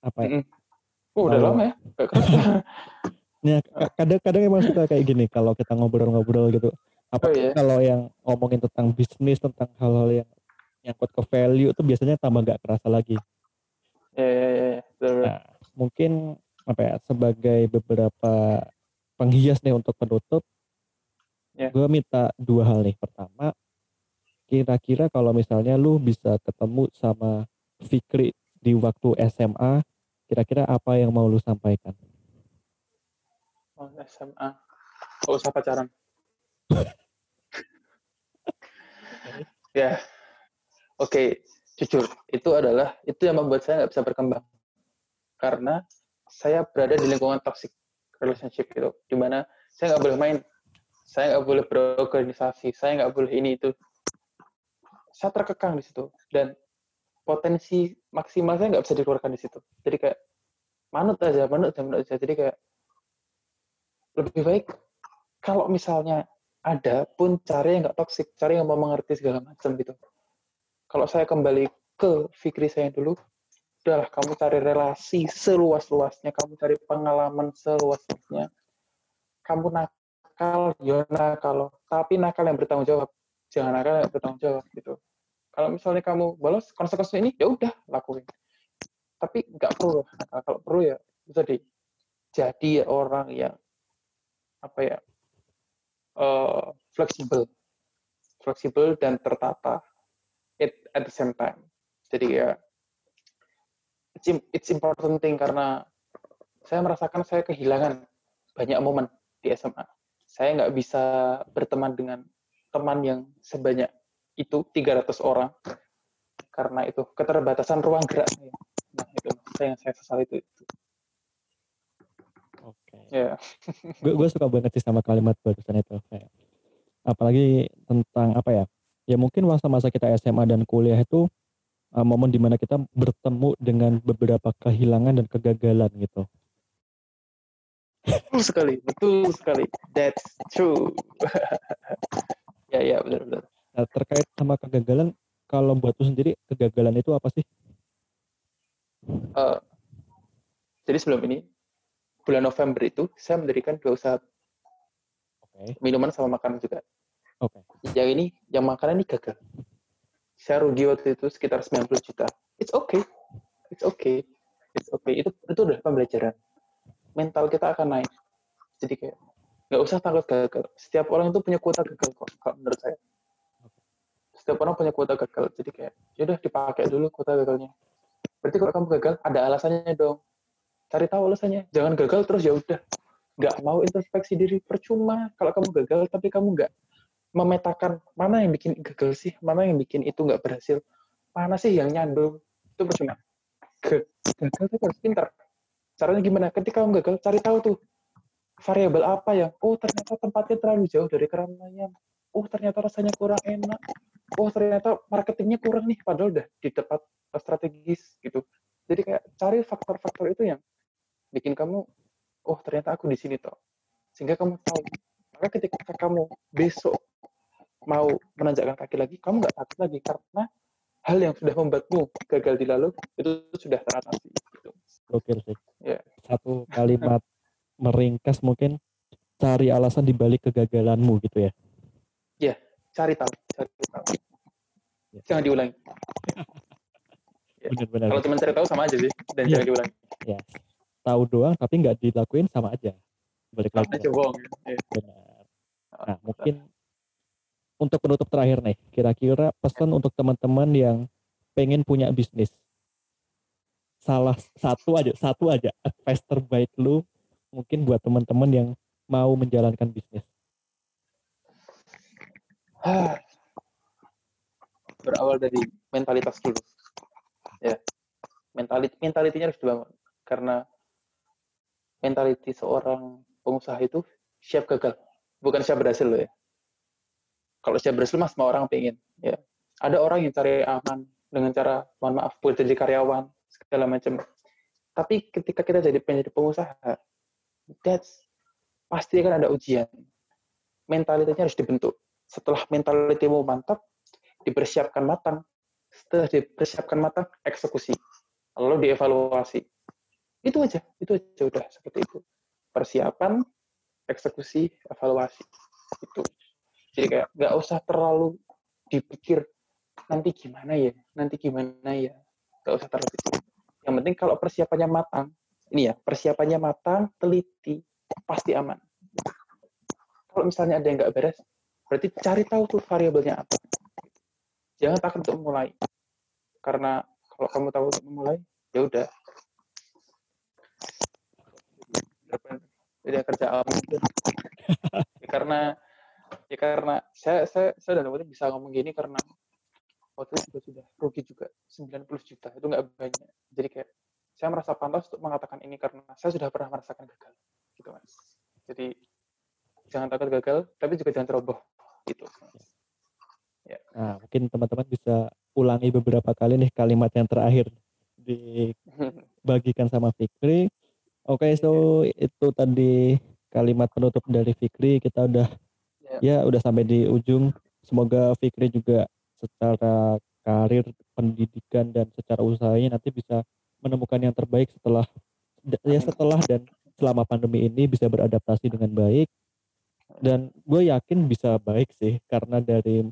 Speaker 1: apa ya?
Speaker 2: Oh, udah lama ya?
Speaker 1: Nih, kadang-kadang emang suka kayak gini kalau kita ngobrol-ngobrol gitu. Apa oh, iya. kalau yang ngomongin tentang bisnis, tentang hal-hal yang nyangkut ke value itu biasanya tambah nggak kerasa lagi.
Speaker 2: Iya, iya, iya.
Speaker 1: Nah, mungkin apa ya sebagai beberapa penghias nih untuk penutup, yeah. gue minta dua hal nih. Pertama, kira-kira kalau misalnya lu bisa ketemu sama Fikri di waktu SMA, kira-kira apa yang mau lu sampaikan?
Speaker 2: Oh, SMA. Gak usah pacaran. Ya, oke, okay. jujur itu adalah itu yang membuat saya nggak bisa berkembang karena saya berada di lingkungan toxic relationship itu, di mana saya nggak boleh main, saya nggak boleh berorganisasi, saya nggak boleh ini itu. Saya terkekang di situ dan potensi maksimal saya nggak bisa dikeluarkan di situ. Jadi kayak manut aja, manut aja, manut aja. Jadi kayak lebih baik kalau misalnya ada pun cari yang nggak toksik, cari yang mau mengerti segala macam gitu. Kalau saya kembali ke Fikri saya dulu, udahlah kamu cari relasi seluas-luasnya, kamu cari pengalaman seluas-luasnya. Kamu nakal, ya nakal, tapi nakal yang bertanggung jawab. Jangan nakal yang bertanggung jawab gitu. Kalau misalnya kamu bolos konsekuensi ini, ya udah lakuin. Tapi nggak perlu nakal. Kalau perlu ya bisa di jadi orang yang apa ya uh, fleksibel, fleksibel dan tertata it at the same time. Jadi ya it's, it's important thing karena saya merasakan saya kehilangan banyak momen di SMA. Saya nggak bisa berteman dengan teman yang sebanyak itu 300 orang karena itu keterbatasan ruang gerak saya. Nah itu saya yang saya sesal itu. itu.
Speaker 1: Ya. gue gue suka banget sih sama kalimat barusan itu kayak apalagi tentang apa ya ya mungkin masa-masa kita SMA dan kuliah itu uh, momen di mana kita bertemu dengan beberapa kehilangan dan kegagalan gitu
Speaker 2: betul sekali betul sekali that's true ya ya benar benar
Speaker 1: nah, terkait sama kegagalan kalau buat lu sendiri kegagalan itu apa sih
Speaker 2: uh, jadi sebelum ini bulan November itu saya mendirikan dua usaha okay. minuman sama makanan juga. Oke. Okay. Yang ini, yang makanan ini gagal. Saya rugi waktu itu sekitar 90 juta. It's okay. It's okay. It's okay. Itu itu udah pembelajaran. Mental kita akan naik. Jadi kayak nggak usah takut gagal. Setiap orang itu punya kuota gagal kok, kalau menurut saya. Setiap orang punya kuota gagal. Jadi kayak, yaudah dipakai dulu kuota gagalnya. Berarti kalau kamu gagal, ada alasannya dong cari tahu alasannya jangan gagal terus ya udah nggak mau introspeksi diri percuma kalau kamu gagal tapi kamu nggak memetakan mana yang bikin gagal sih? Mana yang bikin itu nggak berhasil? Mana sih yang nyandung itu percuma. Gagal itu harus pintar. Caranya gimana? Ketika kamu gagal cari tahu tuh variabel apa yang oh ternyata tempatnya terlalu jauh dari keramaian. Oh ternyata rasanya kurang enak. Oh ternyata marketingnya kurang nih padahal udah di tempat strategis gitu. Jadi kayak cari faktor-faktor itu yang bikin kamu oh ternyata aku di sini toh. Sehingga kamu tahu. Maka ketika kamu besok mau menanjakkan kaki lagi kamu nggak takut lagi karena hal yang sudah membuatmu gagal di lalu itu sudah teratasi gitu.
Speaker 1: Oke sih. Yeah. Satu kalimat meringkas mungkin cari alasan di balik kegagalanmu gitu ya.
Speaker 2: Ya, yeah, cari tahu, cari tahu. Yeah. Jangan diulangi. Benar-benar. Kalau cuma cari tahu sama aja sih dan yeah. jangan diulangi.
Speaker 1: Ya tahu doang tapi nggak dilakuin sama aja balik lagi aja bohong ya. benar nah mungkin untuk penutup terakhir nih. Kira-kira pesan untuk teman-teman yang pengen punya bisnis. Salah satu aja satu aja advice terbaik lu mungkin buat teman-teman yang mau menjalankan bisnis.
Speaker 2: Berawal dari mentalitas dulu. Ya. Mentalit mentalitinya harus dibangun. Karena mentality seorang pengusaha itu siap gagal, bukan siap berhasil loh ya. Kalau berhasil mas semua orang pengen. Ya. Ada orang yang cari aman dengan cara, mohon maaf, buat jadi karyawan, segala macam. Tapi ketika kita jadi penjadi pengusaha, that's pasti akan ada ujian. Mentalitasnya harus dibentuk. Setelah mentalitimu mantap, dipersiapkan matang. Setelah dipersiapkan matang, eksekusi. Lalu dievaluasi itu aja, itu aja udah seperti itu. Persiapan, eksekusi, evaluasi. Itu. Jadi kayak nggak usah terlalu dipikir nanti gimana ya, nanti gimana ya. Nggak usah terlalu pikir. Yang penting kalau persiapannya matang, ini ya, persiapannya matang, teliti, pasti aman. Kalau misalnya ada yang nggak beres, berarti cari tahu tuh variabelnya apa. Jangan takut untuk mulai. Karena kalau kamu tahu untuk memulai, ya udah tidak kerja ya, karena ya karena saya saya saya dan bisa ngomong gini karena waktu itu juga sudah rugi juga 90 juta itu nggak banyak. Jadi kayak saya merasa pantas untuk mengatakan ini karena saya sudah pernah merasakan gagal gitu mas. Jadi jangan takut gagal tapi juga jangan ceroboh gitu
Speaker 1: ya. nah mungkin teman-teman bisa ulangi beberapa kali nih kalimat yang terakhir dibagikan sama Fikri. Oke okay, so itu tadi kalimat penutup dari Fikri. Kita udah ya, ya udah sampai di ujung. Semoga Fikri juga secara karir pendidikan dan secara usahanya nanti bisa menemukan yang terbaik setelah ya setelah dan selama pandemi ini bisa beradaptasi dengan baik. Dan gue yakin bisa baik sih karena dari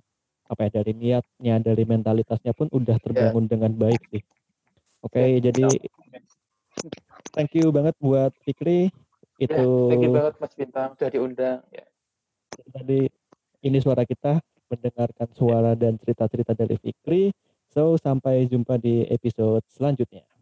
Speaker 1: apa ya dari niatnya dari mentalitasnya pun udah terbangun yeah. dengan baik sih. Oke okay, yeah. jadi thank you banget buat Fikri.
Speaker 2: Itu yeah, thank you banget Mas Bintang udah diundang. Ya
Speaker 1: tadi ini suara kita mendengarkan suara dan cerita-cerita dari Fikri. So, sampai jumpa di episode selanjutnya.